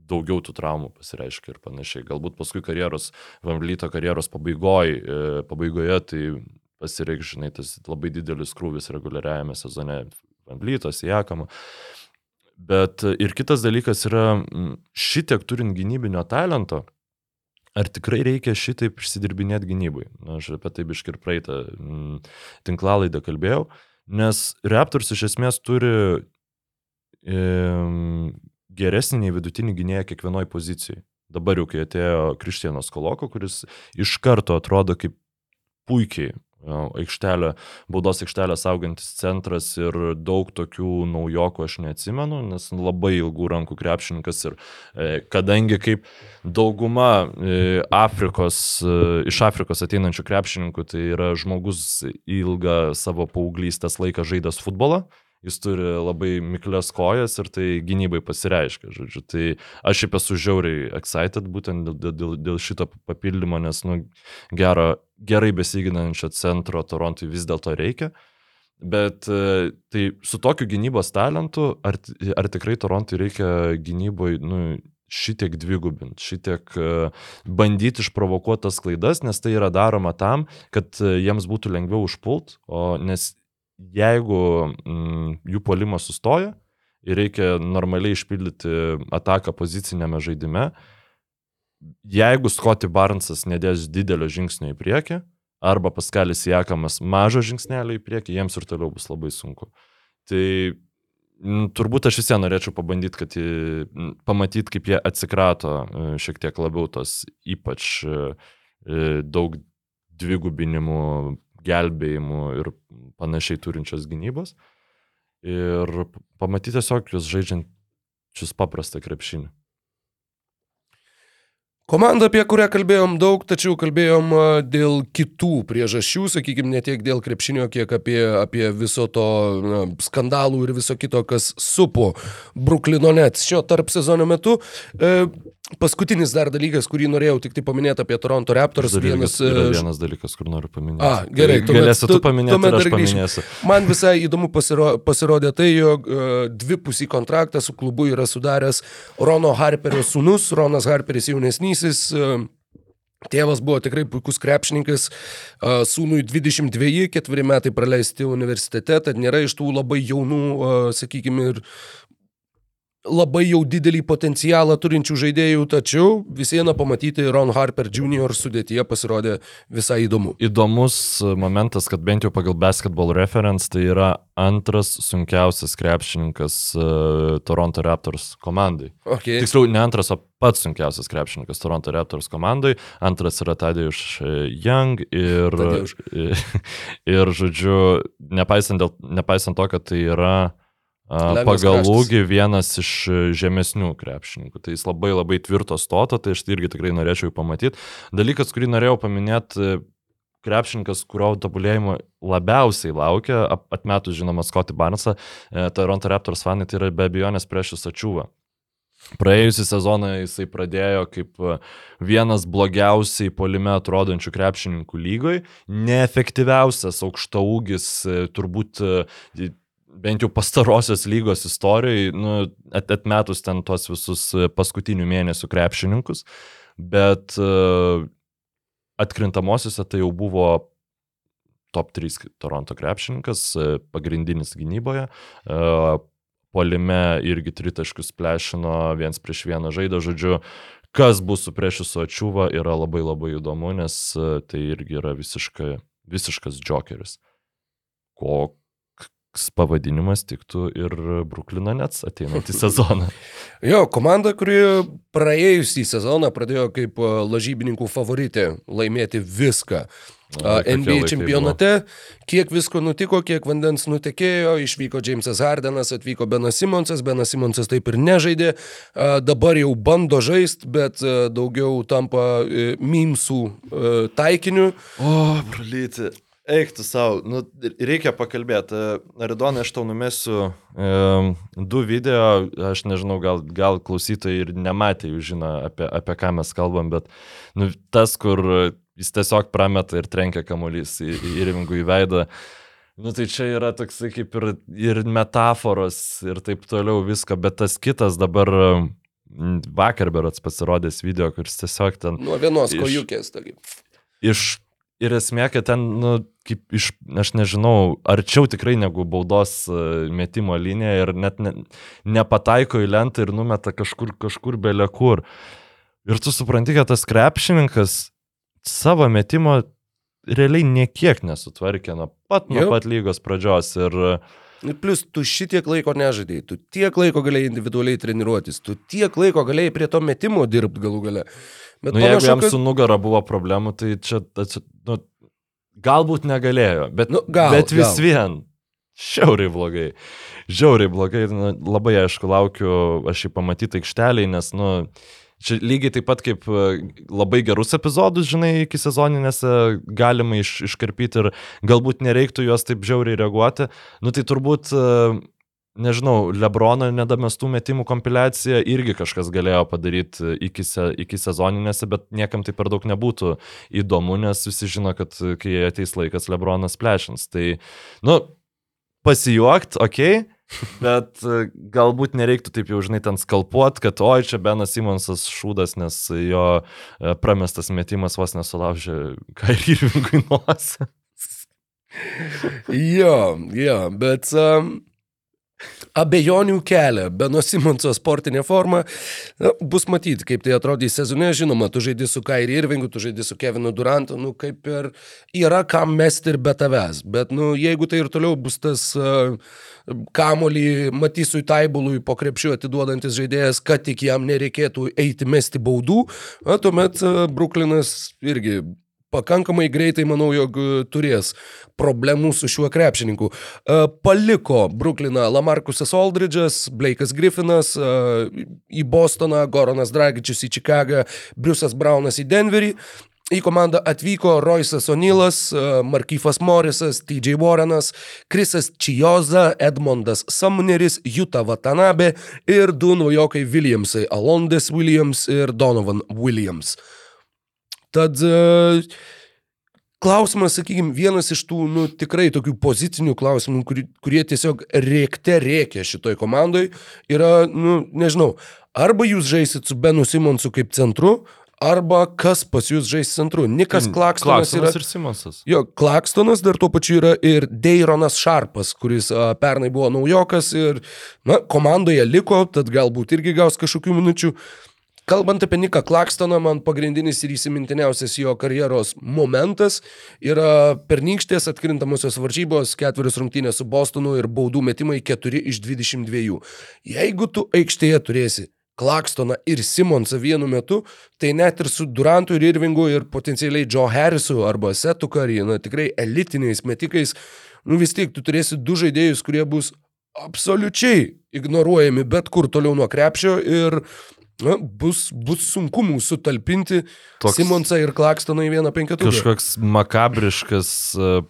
daugiau tų traumų pasireiškia ir panašiai. Galbūt paskui karjeros, Vamblyto karjeros pabaigoj, e, pabaigoje tai pasireikš, žinai, tas labai didelis krūvis reguliariajame sezone Vamblytos, Jakama. Bet e, ir kitas dalykas yra, šitiek turint gynybinio talento, ar tikrai reikia šitaip išsidirbinėti gynybai? Na, aš apie tai biškir praeitą tinklalaidą kalbėjau, nes Raptors iš esmės turi e, geresnį nei vidutinį gynėją kiekvienoje pozicijoje. Dabar jau, kai atėjo Krištienas Koloko, kuris iš karto atrodo kaip puikiai aikštelė, baudos aikštelė saugantis centras ir daug tokių naujokų aš neatsimenu, nes labai ilgų rankų krepšininkas ir e, kadangi kaip dauguma e, Afrikos, e, iš Afrikos ateinančių krepšininkų, tai yra žmogus ilgą savo paauglystės laiką žaidęs futbolą, jis turi labai miklias kojas ir tai gynybai pasireiškia. Žodžiu. Tai aš šiaip esu žiauriai excited būtent dėl, dėl, dėl šito papildymo, nes nu, gero, gerai besiginančio centro Torontui vis dėlto reikia. Bet e, tai su tokiu gynybos talentu, ar, ar tikrai Torontui reikia gynyboje nu, šitiek dvigubinti, šitiek e, bandyti išprovokuotas klaidas, nes tai yra daroma tam, kad e, jiems būtų lengviau užpult, o nes jeigu mm, jų polimas sustoja ir reikia normaliai išpildyti ataką pozicinėme žaidime, jeigu Scotty Barnesas nedės didelio žingsnio į priekį, arba Paskalis Jakamas mažo žingsnelio į priekį, jiems ir toliau bus labai sunku. Tai m, turbūt aš vis vien norėčiau pabandyti, kad pamatyti, kaip jie atsikrato e, šiek tiek labiau tos ypač e, e, daug dvigubinimų gelbėjimų ir panašiai turinčios gynybos. Ir pamatyti tiesiog jūs žaidžiančius paprastą krepšinį. Komanda, apie kurią kalbėjom daug, tačiau kalbėjom dėl kitų priežasčių, sakykime, ne tiek dėl krepšinio, kiek apie, apie viso to na, skandalų ir viso kito, kas supo Bruklino Nets šio tarp sezono metu. E, Paskutinis dar dalykas, kurį norėjau tik tai paminėti apie Toronto Raptors. Dar vienas, yra e, vienas dalykas, kur noriu paminėti. A, gerai, tai galėsi tu paminėti, tuomet dar paminėsiu. Man visai įdomu pasiro, pasirodė tai, jog uh, dvipusį kontraktą su klubu yra sudaręs Rono Harperio sūnus, Ronas Harperis jaunesnysis. Uh, Tėvas buvo tikrai puikus krepšininkas, sūnui 22, ketveri metai praleisti universitete, tad nėra iš tų labai jaunų, sakykime, ir labai jau didelį potencialą turinčių žaidėjų, tačiau vis viena pamatyti Ron Harper Jr. sudėtyje pasirodė visai įdomu. Įdomus momentas, kad bent jau pagal basketball reference tai yra antras sunkiausias krepšininkas uh, Toronto Raptors komandai. Okay. Tiksliau, ne antras, o pats sunkiausias krepšininkas Toronto Raptors komandai. Antras yra Tadeusz Young ir, Tadeusz. (laughs) ir, žodžiu, nepaisant, dėl, nepaisant to, kad tai yra A, Lengvas Pagal kraštas. ūgį vienas iš e, žemesnių krepšininkų. Tai jis labai labai tvirto stoto, tai aš tai irgi tikrai norėčiau jį pamatyti. Dalykas, kurį norėjau paminėti, e, krepšininkas, kurio tobulėjimo labiausiai laukia, atmetus žinoma Scotty Barnesą, e, Toronto Raptors fanai, tai yra be abejonės prieš jūs ačiūvą. Praėjusią sezoną jisai pradėjo kaip vienas blogiausiai polime atrodančių krepšininkų lygoj, neefektyviausias aukštaūgis, turbūt bent jau pastarosios lygos istorijoje, nu, at, atmetus ten tuos visus e, paskutinių mėnesių krepšininkus, bet uh, atkrintamosiose tai jau buvo top 3 Toronto krepšininkas, e, pagrindinis gynyboje. Uh, Polime irgi tritaškius plešino, viens prieš vieną žaidą, žodžiu, kas bus su priešiu su ačiūva yra labai labai įdomu, nes e, tai irgi yra visiškai, visiškas jokeris. Koks pavadinimas tiktų ir Bruklino Nets ateinantį (laughs) sezoną. Jo, komanda, kuri praėjusį sezoną pradėjo kaip a, lažybininkų favoritė laimėti viską. A, kokie NBA čempionate, kiek visko nutiko, kiek vandens nutekėjo, išvyko Jamesas Hardenas, atvyko Benas Simonsas, Benas Simonsas taip ir nežaidė, a, dabar jau bando žaisti, bet a, daugiau tampa e, mimsų e, taikiniu. O, bralyti. Eik tu savo, nu, reikia pakalbėti. Aridonai, aš tau numesiu um, du video, aš nežinau, gal, gal klausytojai ir nematė jų žino, apie, apie ką mes kalbam, bet nu, tas, kur jis tiesiog prameta ir trenkia kamuolys į, į įrengų į veidą. Nu tai čia yra toksai kaip ir, ir metaforos ir taip toliau visko, bet tas kitas dabar vakar berots pasirodęs video, kuris tiesiog ten Nuo vienos Iš- kojukės, taigi. iš... Ir esmė, kad ten, nu, kaip iš, aš nežinau, arčiau tikrai negu baudos e, metimo linija ir net ne, nepataiko į lentą ir numeta kažkur, kažkur belė kur. Ir tu supranti, kad tas krepšininkas savo metimo realiai niekiek nesutvarkė nuo pat, nuo pat lygos pradžios. Ir Ir plus, tu šitiek laiko nežaidėjai, tu tiek laiko galėjai individualiai treniruotis, tu tiek laiko galėjai prie to metimo dirbti galų gale. Bet nu, jeigu panašu, jam kad... su nugara buvo problemų, tai čia, čia nu, galbūt negalėjo, bet, Nu, gal, bet vis gal. vien. Žiauriai blogai. Žiauriai blogai. Nu, labai aišku, laukiu aš jį pamatyti aikšteliai, nes, nu, čia lygiai taip pat kaip e, labai gerus epizodus, žinai, iki sezoninėse galima iš, iškarpyti ir galbūt nereiktų juos taip žiauriai reaguoti. Nu, tai turbūt, e, nežinau, Lebrono nedamestų metimų kompiliacija irgi kažkas galėjo padaryti iki, se, iki sezoninėse, bet niekam tai per daug nebūtų įdomu, nes visi žino, kad e, kai ateis laikas, Lebronas plešins. Tai, nu, pasijuokt, okei. Okay. Bet e, galbūt nereiktų taip jau, žinai, ten skalpuot, kad oi, čia Benas Simonsas šūdas, nes jo e, pramestas metimas vos nesulaužė Kairyrvingui (laughs) nosį. Jo, jo, bet um, abejonių kelia Beno Simonso sportinė forma. Na, bus matyti, kaip tai atrodys sezone. Žinoma, tu žaidži su Kairi Irvingu, tu žaidži su Kevinu Durantu, nu kaip ir yra kam mesti ir be tavęs. Bet, nu, jeigu tai ir toliau bus tas uh, kamolį Matysui Taibului po krepšiu atiduodantis žaidėjas, kad tik jam nereikėtų eiti mesti baudų, na, tuomet uh, Bruklinas irgi pakankamai greitai, manau, jog e, turės problemų su šiuo krepšininku. E, Paliko Brukliną Lamarkusas Aldridge'as, Blake'as Griffinas e, į Bostoną, Goronas Dragičius į Čikagą, Briusas Braunas į Denverį. Į komandą atvyko Roisas Onilas, e, Markyfas Morisas, TJ Warrenas, Krisas Čijoza, Edmondas Sumneris, Juta Watanabe ir du naujokai Williamsai - Alondas Williams ir Donovan Williams. Tad e, klausimas, sakykime, vienas iš tų, nu, tikrai tokių pozicinių klausimų, kurie, kurie tiesiog rėkte rėkia šitoj komandai, yra, nu, nežinau, arba jūs žaisit su Benu Simonsu kaip centru, arba kas pas jūs žais centru. Nikas Klakstonas yra... ir Simonsas. Jo, Klakstonas dar tuo pačiu yra ir Deironas Šarpas, kuris a, pernai buvo naujokas ir, na, komandoje liko, tad galbūt irgi gaus kažkokių minučių. Kalbant apie Niką Klakstoną, man pagrindinis ir įsimintiniausias jo karjeros momentas yra pernykštės atkrintamosios varžybos, ketverios rungtynės su Bostonu ir baudų metimai 4 iš 22. Jeigu tu aikštėje turėsi Klakstoną ir Simonsą vienu metu, tai net ir su Durantu ir Irvingu ir potencialiai Joe Harrisu arba Setu Curry, na tikrai elitiniais metikais, nu vis tiek tu turėsi du žaidėjus, kurie bus absoliučiai ignoruojami bet kur toliau nuo krepšio ir na, bus, bus sunkumų sutalpinti Toks- Toks... Simonsą ir Klakstoną į vieną penketuką. Kažkoks makabriškas uh,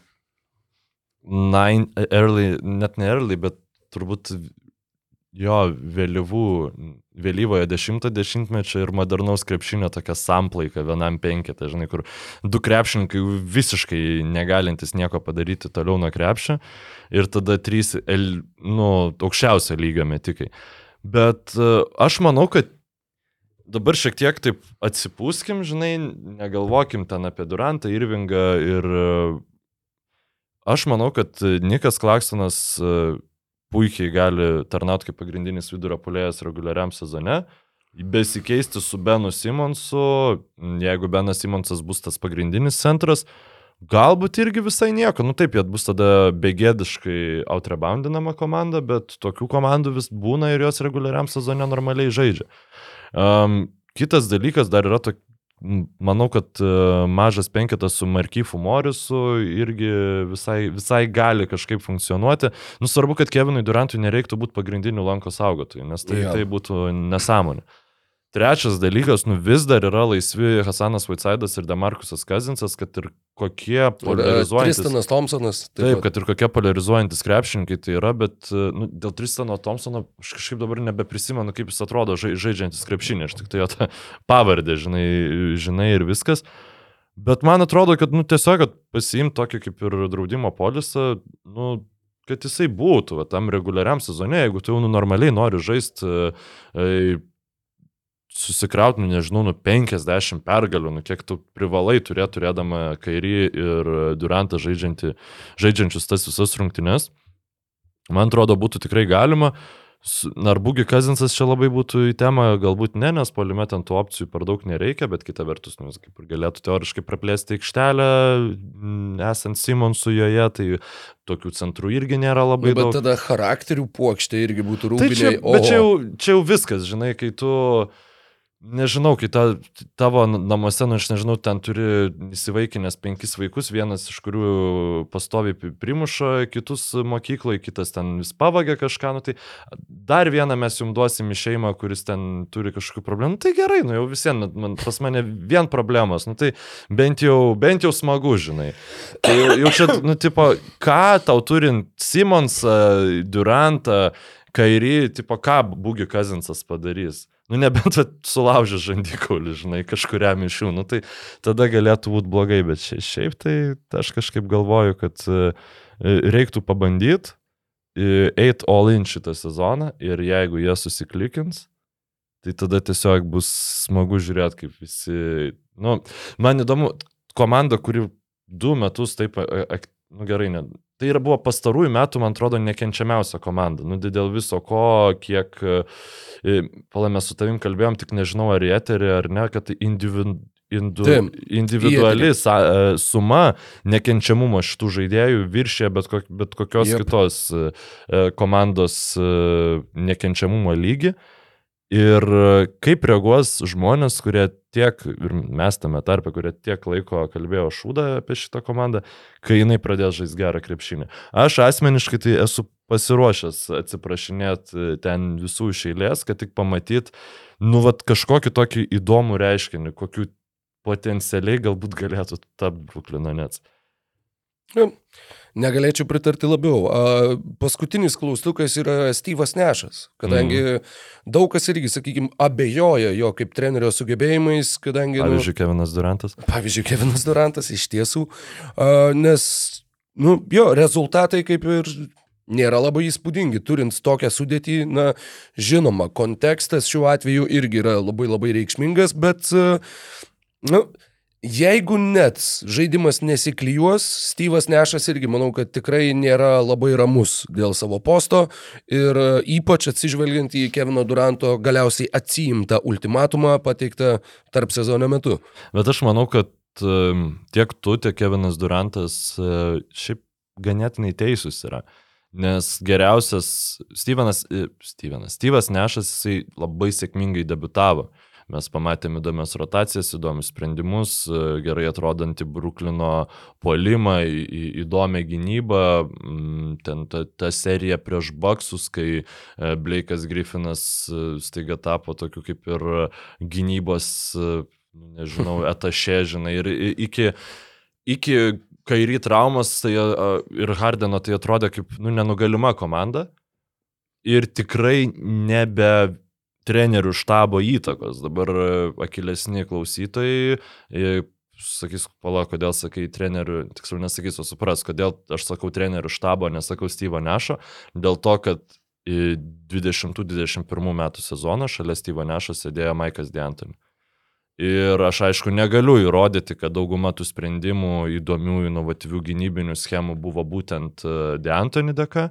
nine, early, net ne early, bet turbūt jo vėlyvų, vėlyvojo dešimto dešimtmečio ir modernaus krepšinio tokia samplaika vienam penketą, žinai, kur du krepšininkai visiškai negalintis nieko padaryti toliau nuo krepšio ir tada trys, el, nu, aukščiausio lygio metikai. Bet uh, aš manau, kad dabar šiek tiek taip atsipūskim, žinai, negalvokim ten apie Durantą, Irvingą ir e, aš manau, kad Nikas Klaksonas e, puikiai gali tarnauti kaip pagrindinis vidurio polėjas reguliariam sezone, besikeisti su Benu Simonsu, jeigu Benas Simonsas bus tas pagrindinis centras, galbūt irgi visai nieko, nu taip, jie bus tada begėdiškai outreboundinama komanda, bet tokių komandų vis būna ir jos reguliariam sezone normaliai žaidžia. Um, kitas dalykas dar yra tokia. Manau, kad uh, mažas penketas su Markyfu Morisu irgi visai, visai gali kažkaip funkcionuoti. Nusvarbu, kad Kevinui Durantui nereiktų būti pagrindiniu lanko saugotojui, nes tai, Jo. tai būtų nesąmonė. Trečias dalykas, nu vis dar yra laisvi Hasanas Vaitsaidas ir Demarkusas Kazinsas, kad ir kokie polarizuojantys. Tristanas Thompsonas. Taip, kad ir kokie polarizuojantis krepšininkai tai yra, bet e, nu, dėl Tristano Thompsono aš kažkaip dabar nebeprisimenu, kaip jis atrodo žai, žaidžiantis krepšinį, aš tik tai jo tą pavardę, žinai, žinai ir viskas. Bet man atrodo, kad, nu, tiesiog, kad pasiimt tokį kaip ir draudimo polisą, nu, kad jisai būtų va, tam reguliariam sezone, jeigu tu jau nu, normaliai nori žaisti, e, susikrauti, nu, nežinau, nu 50 pergalių, nu kiek tu privalai turėti turėdama Kairį ir Durantą žaidžiančius tas visas rungtynes. Man atrodo, būtų tikrai galima. Narbugi Kazinsas čia labai būtų į temą, galbūt ne, nes polime ten tų opcijų per daug nereikia, bet kita vertus, nu, jis kaip ir galėtų teoriškai praplėsti aikštelę, esant Simonsų joje, tai tokių centrų irgi nėra labai nu, bet daug. Bet tada charakterių puokštė irgi būtų Tai rūbiniai. čia, bet čia jau, čia jau viskas, žinai, kai tu uh, Nežinau, kai ta, tavo namuose, nu aš nežinau, ten turi įsivaikinęs penkis vaikus, vienas iš kurių pastoviai primuša kitus mokykloje, kitas ten vis pavagia kažką, nu tai dar vieną mes jums duosim į šeimą, kuris ten turi kažkokių problemų, nu, tai gerai, nu jau visiems, man, pas mane vien problemos, nu tai bent jau, bent jau smagu, žinai. Tai jau, jau čia, nu tipo, ką tau turint Simonsą, Durantą, Kairį, tipo, ką Būgi Kazinsas padarys? Nu, nebent sulaužė žandikaulį, žinai, kažkuriam iš jų, nu, tai tada galėtų būti blogai, bet šiaip tai aš kažkaip galvoju, kad e, reiktų pabandyti, eit all in šitą sezoną ir jeigu jie susiklikins, tai tada tiesiog bus smagu žiūrėti, kaip visi, nu, man įdomu, komanda, kuri du metus taip, nu gerai, ne, Tai yra buvo pastarųjų metų, man atrodo, nekenčiamiausia komanda. Nu, dėl viso ko, kiek, e, palame su tavim kalbėjom, tik nežinau ar į eterį ar ne, kad individu, indu, Taip, individuali sa, e, suma nekenčiamumo šitų žaidėjų viršė bet, kok, bet kokios yep. kitos e, komandos nekenčiamumo lygį. Ir kaip reaguos žmonės, kurie tiek, ir mes tame tarpe, kurie tiek laiko kalbėjo šūdą apie šitą komandą, kai jinai pradės žaisti gerą krepšinį. Aš asmeniškai tai esu pasiruošęs atsiprašinėti ten visų iš eilės, kad tik pamatyt, nu, vat kažkokį tokį įdomų reiškinį, kokiu potencialiai galbūt galėtų tapti Bruklino Nets. Ja. Negalėčiau pritarti labiau. A, paskutinis klaustukas yra Styvas Nešas, kadangi mm. daug kas irgi, sakykime, abejoja jo kaip trenerio sugebėjimais, kadangi... Pavyzdžiui, nu, Kevinas Durantas. Pavyzdžiui, Kevinas Durantas iš tiesų, a, nes, nu, jo, rezultatai kaip ir nėra labai įspūdingi, turint tokią sudėtį, na, žinoma, kontekstas šiuo atveju irgi yra labai labai reikšmingas, bet, na, nu, Jeigu net žaidimas nesiklyjuos, Styvas Nešas irgi manau, kad tikrai nėra labai ramus dėl savo posto ir e, ypač atsižvelgiant į Kevino Duranto galiausiai atsiimtą ultimatumą pateiktą tarp sezono metu. Bet aš manau, kad tiek tu, tiek Kevinas Durantas e, šiaip ganėtinai teisūs yra. Nes geriausias Stevenas, e, Stevenas, Steve'as Nešas, jisai labai sėkmingai debutavo. Mes pamatėme įdomias rotacijas, įdomius sprendimus, e, gerai atrodantį Bruklino polimą, įdomią gynybą, mm, ten ta, ta serija prieš Baksus, kai e, Blake'as Griffinas e, staiga tapo tokiu kaip ir gynybos, nu, nežinau, (laughs) etašė, žinai, ir iki, iki kairį traumas tai, ir Hardeno tai atrodė kaip nu, nenugalima komanda. Ir tikrai nebe trenerių štabo įtakos. Dabar e, akilesni klausytojai e, sakys, pala, kodėl sakai trenerių, tiksliau nesakys, o supras, kodėl aš sakau trenerių štabo, nesakau Steve'o Nešo, dėl to, kad 2021 metų sezoną šalia Steve'o Nešo sėdėjo Maikas D'Antoni. Ir aš aišku negaliu įrodyti, kad dauguma tų sprendimų įdomių, inovatyvių gynybinių schemų buvo būtent e, D'Antoni dėka,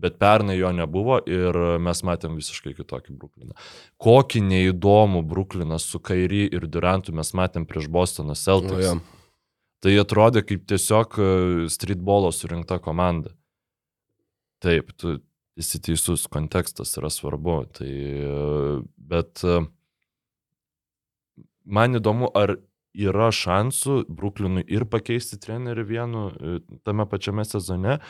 bet pernai jo nebuvo ir mes matėm visiškai kitokį Brukliną. Kokį neįdomų Brukliną su Kairi ir Durantu mes matėm prieš Bostono Celtics. O, ja. Tai atrodė kaip tiesiog e, streetbolo surinkta komanda. Taip, tu esi teisus, kontekstas yra svarbu. Tai, e, bet e, man įdomu, ar yra šansų Bruklinui ir pakeisti trenerių vienu tame pačiame sezone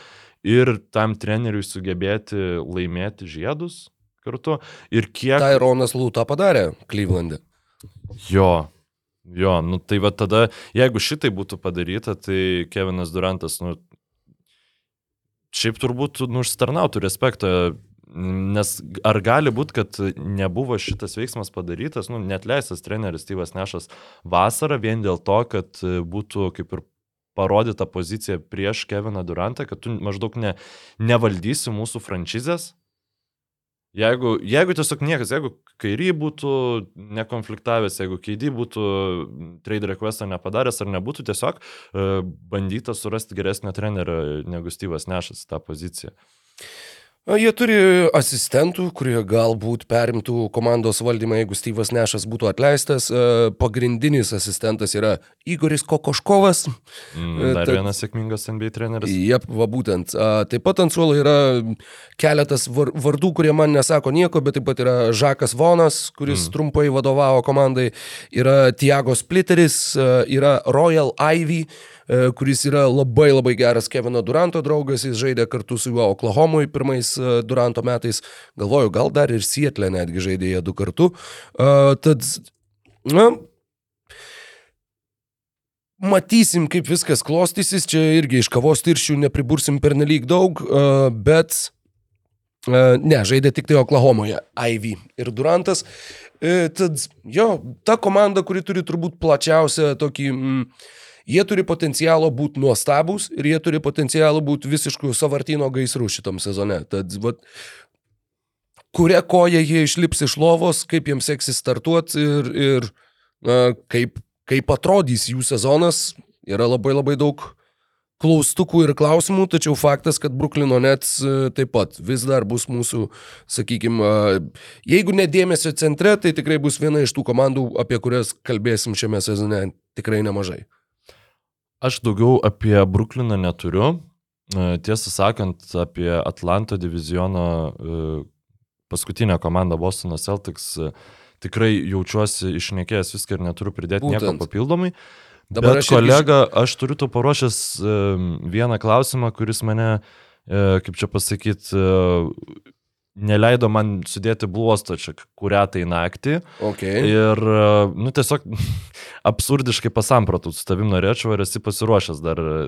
ir tam treneriui sugebėti laimėti žiedus, kartu. Ir kiek... Tyronas Lūta padarė Klyvlandė. Jo, jo, nu tai va tada, jeigu šitai būtų padaryta, tai Kevinas Durantas, nu, šiaip turbūt, nu, užstarnautų respektą, nes ar gali būti, kad nebuvo šitas veiksmas padarytas, nu, net leistas treneris Tyvas Nešas vasarą vien dėl to, kad būtų kaip ir parodyta pozicija prieš Keviną Durantą, kad tu maždaug ne, nevaldysi mūsų franšizės, Jeigu, jeigu tiesiog niekas, jeigu kairį būtų nekonfliktavęs, jeigu keidį būtų trade requestą nepadaręs ar nebūtų tiesiog uh, bandyta surasti geresnę trenerę negu Styvas Nešas tą poziciją. Jie turi asistentų, kurie galbūt perimtų komandos valdymą, jeigu Styvas Nešas būtų atleistas. Pagrindinis asistentas yra Igoris Kokoškovas. Mm, E, dar tad- vienas sėkmingas NBA treneris. Jep, va būtent. Taip pat ant suolo yra keletas var- vardų, kurie man nesako nieko, bet taip pat yra Žakas Vonas, kuris mm. trumpai vadovavo komandai, yra Tiago Splitteris, a, yra Royal Ivy, kuris yra labai labai geras Kevino Duranto draugas, jis žaidė kartu su juo Oklahomui pirmais a, Duranto metais, galvoju, gal dar ir Sietlė netgi žaidė jie du kartu. A, Tad, na, Matysim, kaip viskas klostysis, čia irgi iš kavos tirščių nepribursim per nelik daug, bet ne, žaidė tik tai Oklahomoje, Ivy ir Durantas. Tad jo, ta komanda, kuri turi turbūt plačiausią tokį... Mm, Jie turi potencialo būti nuostabus ir jie turi potencialo būti visiškų savartino gaisrų šitam sezone. Tad, vat, kuria koja jie išlips iš lovos, kaip jiems seksis startuoti ir, ir na, kaip, kaip atrodys jų sezonas. Yra labai labai daug klaustukų ir klausimų, tačiau faktas, kad Bruklino Nets e, taip pat vis dar bus mūsų, sakykime, jeigu nedėmesio centre, tai tikrai bus viena iš tų komandų, apie kurias kalbėsim šiame sezone tikrai nemažai. Aš daugiau apie Brukliną neturiu. E, Tiesą sakant, apie Atlanto diviziono e, paskutinę komandą Bostono Celtics e, tikrai jaučiuosi išnekėjęs viską ir neturiu pridėti Būtent. nieko papildomai. Dabar Bet aš irgi kolega, aš turiu tu paruošęs vieną klausimą, kuris mane, kaip čia pasakyti, neleido man sudėti bluosto čia kurią tai naktį. Okay. Ir, nu, tiesiog (laughs) absurdiškai pasampratų su tavim norėčiau, ar esi pasiruošęs dar e,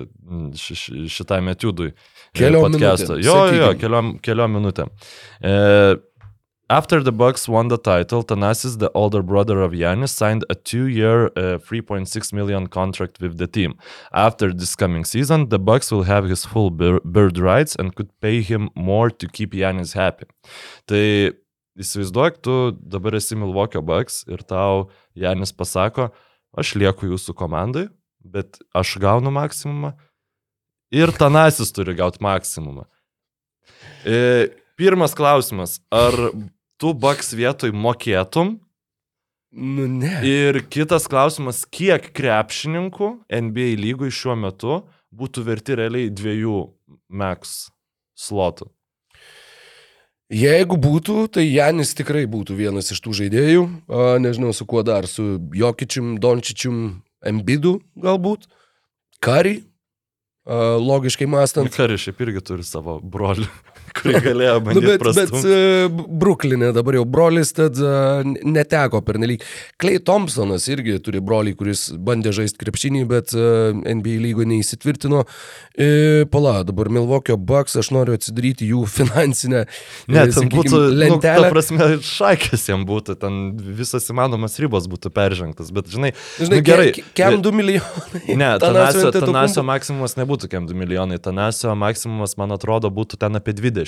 ši- ši- šitam etiudui. e, Keliom minutėm, Jo, jo, sakykim. keliom, keliom minutėm. E, After the Bucks won the title, Tanasis, the older brother of Yanis, signed a two-year, uh, 3.6 million contract with the team. After this coming season, the Bucks will have his full bir- bird rights and could pay him more to keep Yanis happy. Tai įsivaizduok, tu dabar esi Milwaukee Bucks ir tau Janis pasako, aš lieku jūsų komandai, bet aš gaunu maksimumą ir Tanasis turi gauti maksimumą. E, pirmas klausimas, ar tu Bucks vietoj mokėtum? Nu, ne. Ir kitas klausimas, kiek krepšininkų NBA lygui šiuo metu būtų verti realiai dviejų max slotų? Jeigu būtų, tai Janis tikrai būtų vienas iš tų žaidėjų. Nežinau, su kuo dar, su Jokičium, Dončičium, Embidu galbūt. Kari, logiškai mąstant. Karis šiaip irgi turi savo brolį, kurį (laughs) galėjo Nu, bandyti bet, bet prastumti. e, Bruklinė dabar jau brolis, tad e, neteko pernelyg. Klei Thompsonas irgi turi brolį, kuris bandė žaisti krepšinį, bet e, NBA lygoje neįsitvirtino. E, Pala, dabar Milwaukee Bucks, aš noriu atsidaryti jų finansinę Ne, ten sakykim, būtų, nu, ta lentelę. prasme, šakės jam būtų, ten visas įmanomas ribos būtų peržengtas, bet žinai, Žinai, nu, gerai. Ke, kem 2 milijonai. (laughs) Ne, Tanasio. Tanasio maksimumas nebūtų kem 2 milijonai, Tanasio maksimumas, man atrodo, būtų ten apie 20.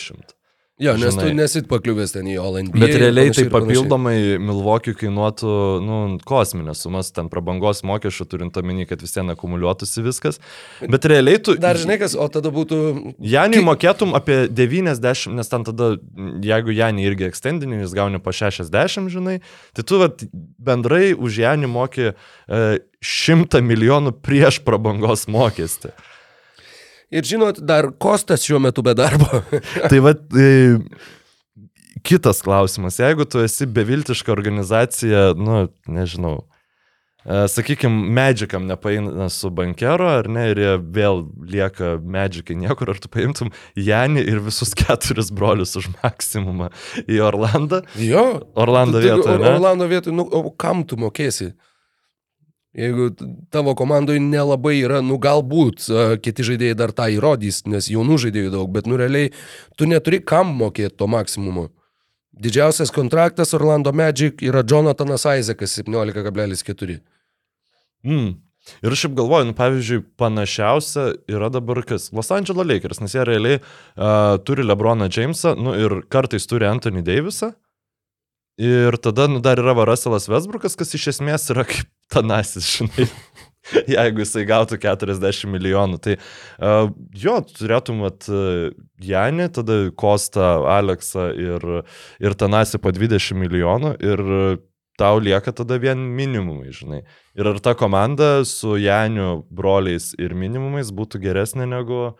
Jo, nes žinai. tu nesit pakliuvęs ten į All NBA. Bet realiai tai papildomai Milvokiui kainuotų, nu, kosminės sumas, ten prabangos mokesčių turint omeny, kad vis ten akumuliuotųsi viskas. Bet realiai tu... Dar žinai kas, o tada būtų... Janį mokėtum apie 90, nes ten tada, jeigu Janį irgi ekstendinį, jis gauni po 60, žinai, tai tu vat, bendrai už Janį moki e, 100 milijonų prieš prabangos mokestį. Ir žinot, dar Kostas šiuo metu be darbo. (laughs) tai vad, e, kitas klausimas, jeigu tu esi beviltiška organizacija, nu, nežinau, sakykime, Magicam nepaina su bankero, ar ne, ir jie vėl lieka Magicai niekur, ar tu paimtum Janį ir visus keturis brolius už maksimumą į Orlandą. Jo. Orlando vietoje, Or-? Orlando vietoje, nu, kam tu mokėsi? Jeigu tavo komandoje nelabai yra, nu galbūt kiti žaidėjai dar tą įrodys, nes jaunų žaidėjų daug, bet nu realiai tu neturi kam mokėti to maksimumo. Didžiausias kontraktas Orlando Magic yra Jonathanas Isaacas 17,4. Mm. Ir šiaip galvoju, nu, pavyzdžiui, panašiausia yra dabar kas? Los Angeles Lakers, nes jie realiai uh, turi Lebroną Jamesą, nu ir kartais turi Anthony Davisą. Ir tada, nu, dar yra va Russellas Westbrookas, kas iš esmės yra kaip tanasis, žinai. (laughs) Jeigu jisai gautų 40 milijonų, tai uh, jo, turėtum mat uh, Janį, tada Kostą, Aleksą ir, ir Tanasi po 20 milijonų ir uh, tau lieka tada vien minimumai, žinai. Ir ar ta komanda su Janiu, broliais ir minimumais būtų geresnė negu,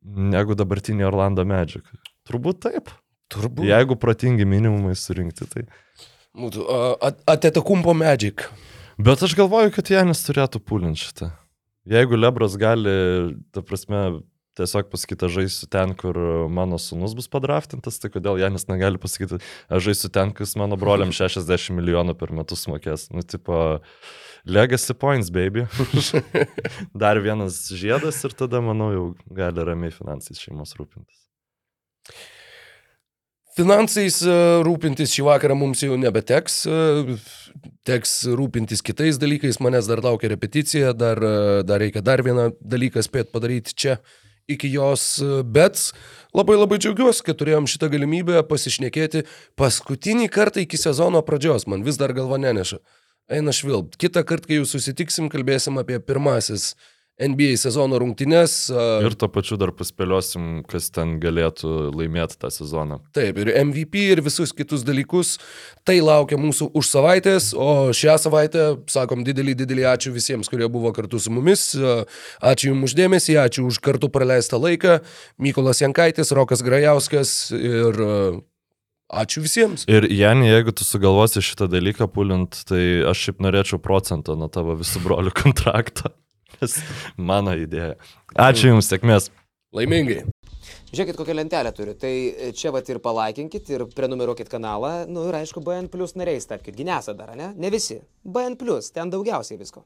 negu dabartinė Orlando Magic? Turbūt taip. Turbūt. Jeigu protingi minimumai surinkti, tai. Būtų, Atetakumpo Magic. Bet aš galvoju, kad Janis turėtų pulinti šitą. Jeigu Lebras gali, ta prasme, tiesiog pasakyti, aš žaisiu ten, kur mano sunus bus padraftintas, tai kodėl Janis negali pasakyti, aš žaisiu ten, kas mano broliam (laughs) 60 milijonų per metus mokės. Nu, tipo, legacy points, baby. (laughs) Dar vienas žiedas ir tada, manau, jau gali ramiai finansais šeimos rūpintis. Finansais e, rūpintis šį vakarą mums jau nebeteks, e, teks rūpintis kitais dalykais, manęs dar laukia repeticija, dar, e, dar reikia dar vieną dalyką spėt padaryti čia iki jos, bet labai labai džiaugiuosi, kad turėjom šitą galimybę pasišnekėti paskutinį kartą iki sezono pradžios, man vis dar galva neneša. Eina švilpt. Kitą kartą, kai jau susitiksim, kalbėsim apie pirmasis NBA sezono rungtynes. Ir to pačiu dar paspėliosim, kas ten galėtų laimėti tą sezoną. Taip, ir MVP, ir visus kitus dalykus. Tai laukia mūsų už savaitės, o šią savaitę sakom didelį, didelį ačiū visiems, kurie buvo kartu su mumis. Ačiū Jums uždėmesį, ačiū už kartu praleistą laiką. Mykolas Jankaitis, Rokas Grajauskas ir ačiū visiems. Ir Janį, jeigu tu sugalvosi šitą dalyką pulint, tai aš šiaip norėčiau procentą nuo tavo visų brolių (laughs) kontrakto. Nes mano idėja. Ačiū Jums, sėkmės. Laimingai. Žiūrėkit, kokią lentelę turiu. Tai čia vat ir palaikinkit, ir prenumeruokit kanalą. Nu ir aišku, BN Plus nariais tapkite. Ginesa dar, ne? Ne visi. BN Plus, ten daugiausiai visko.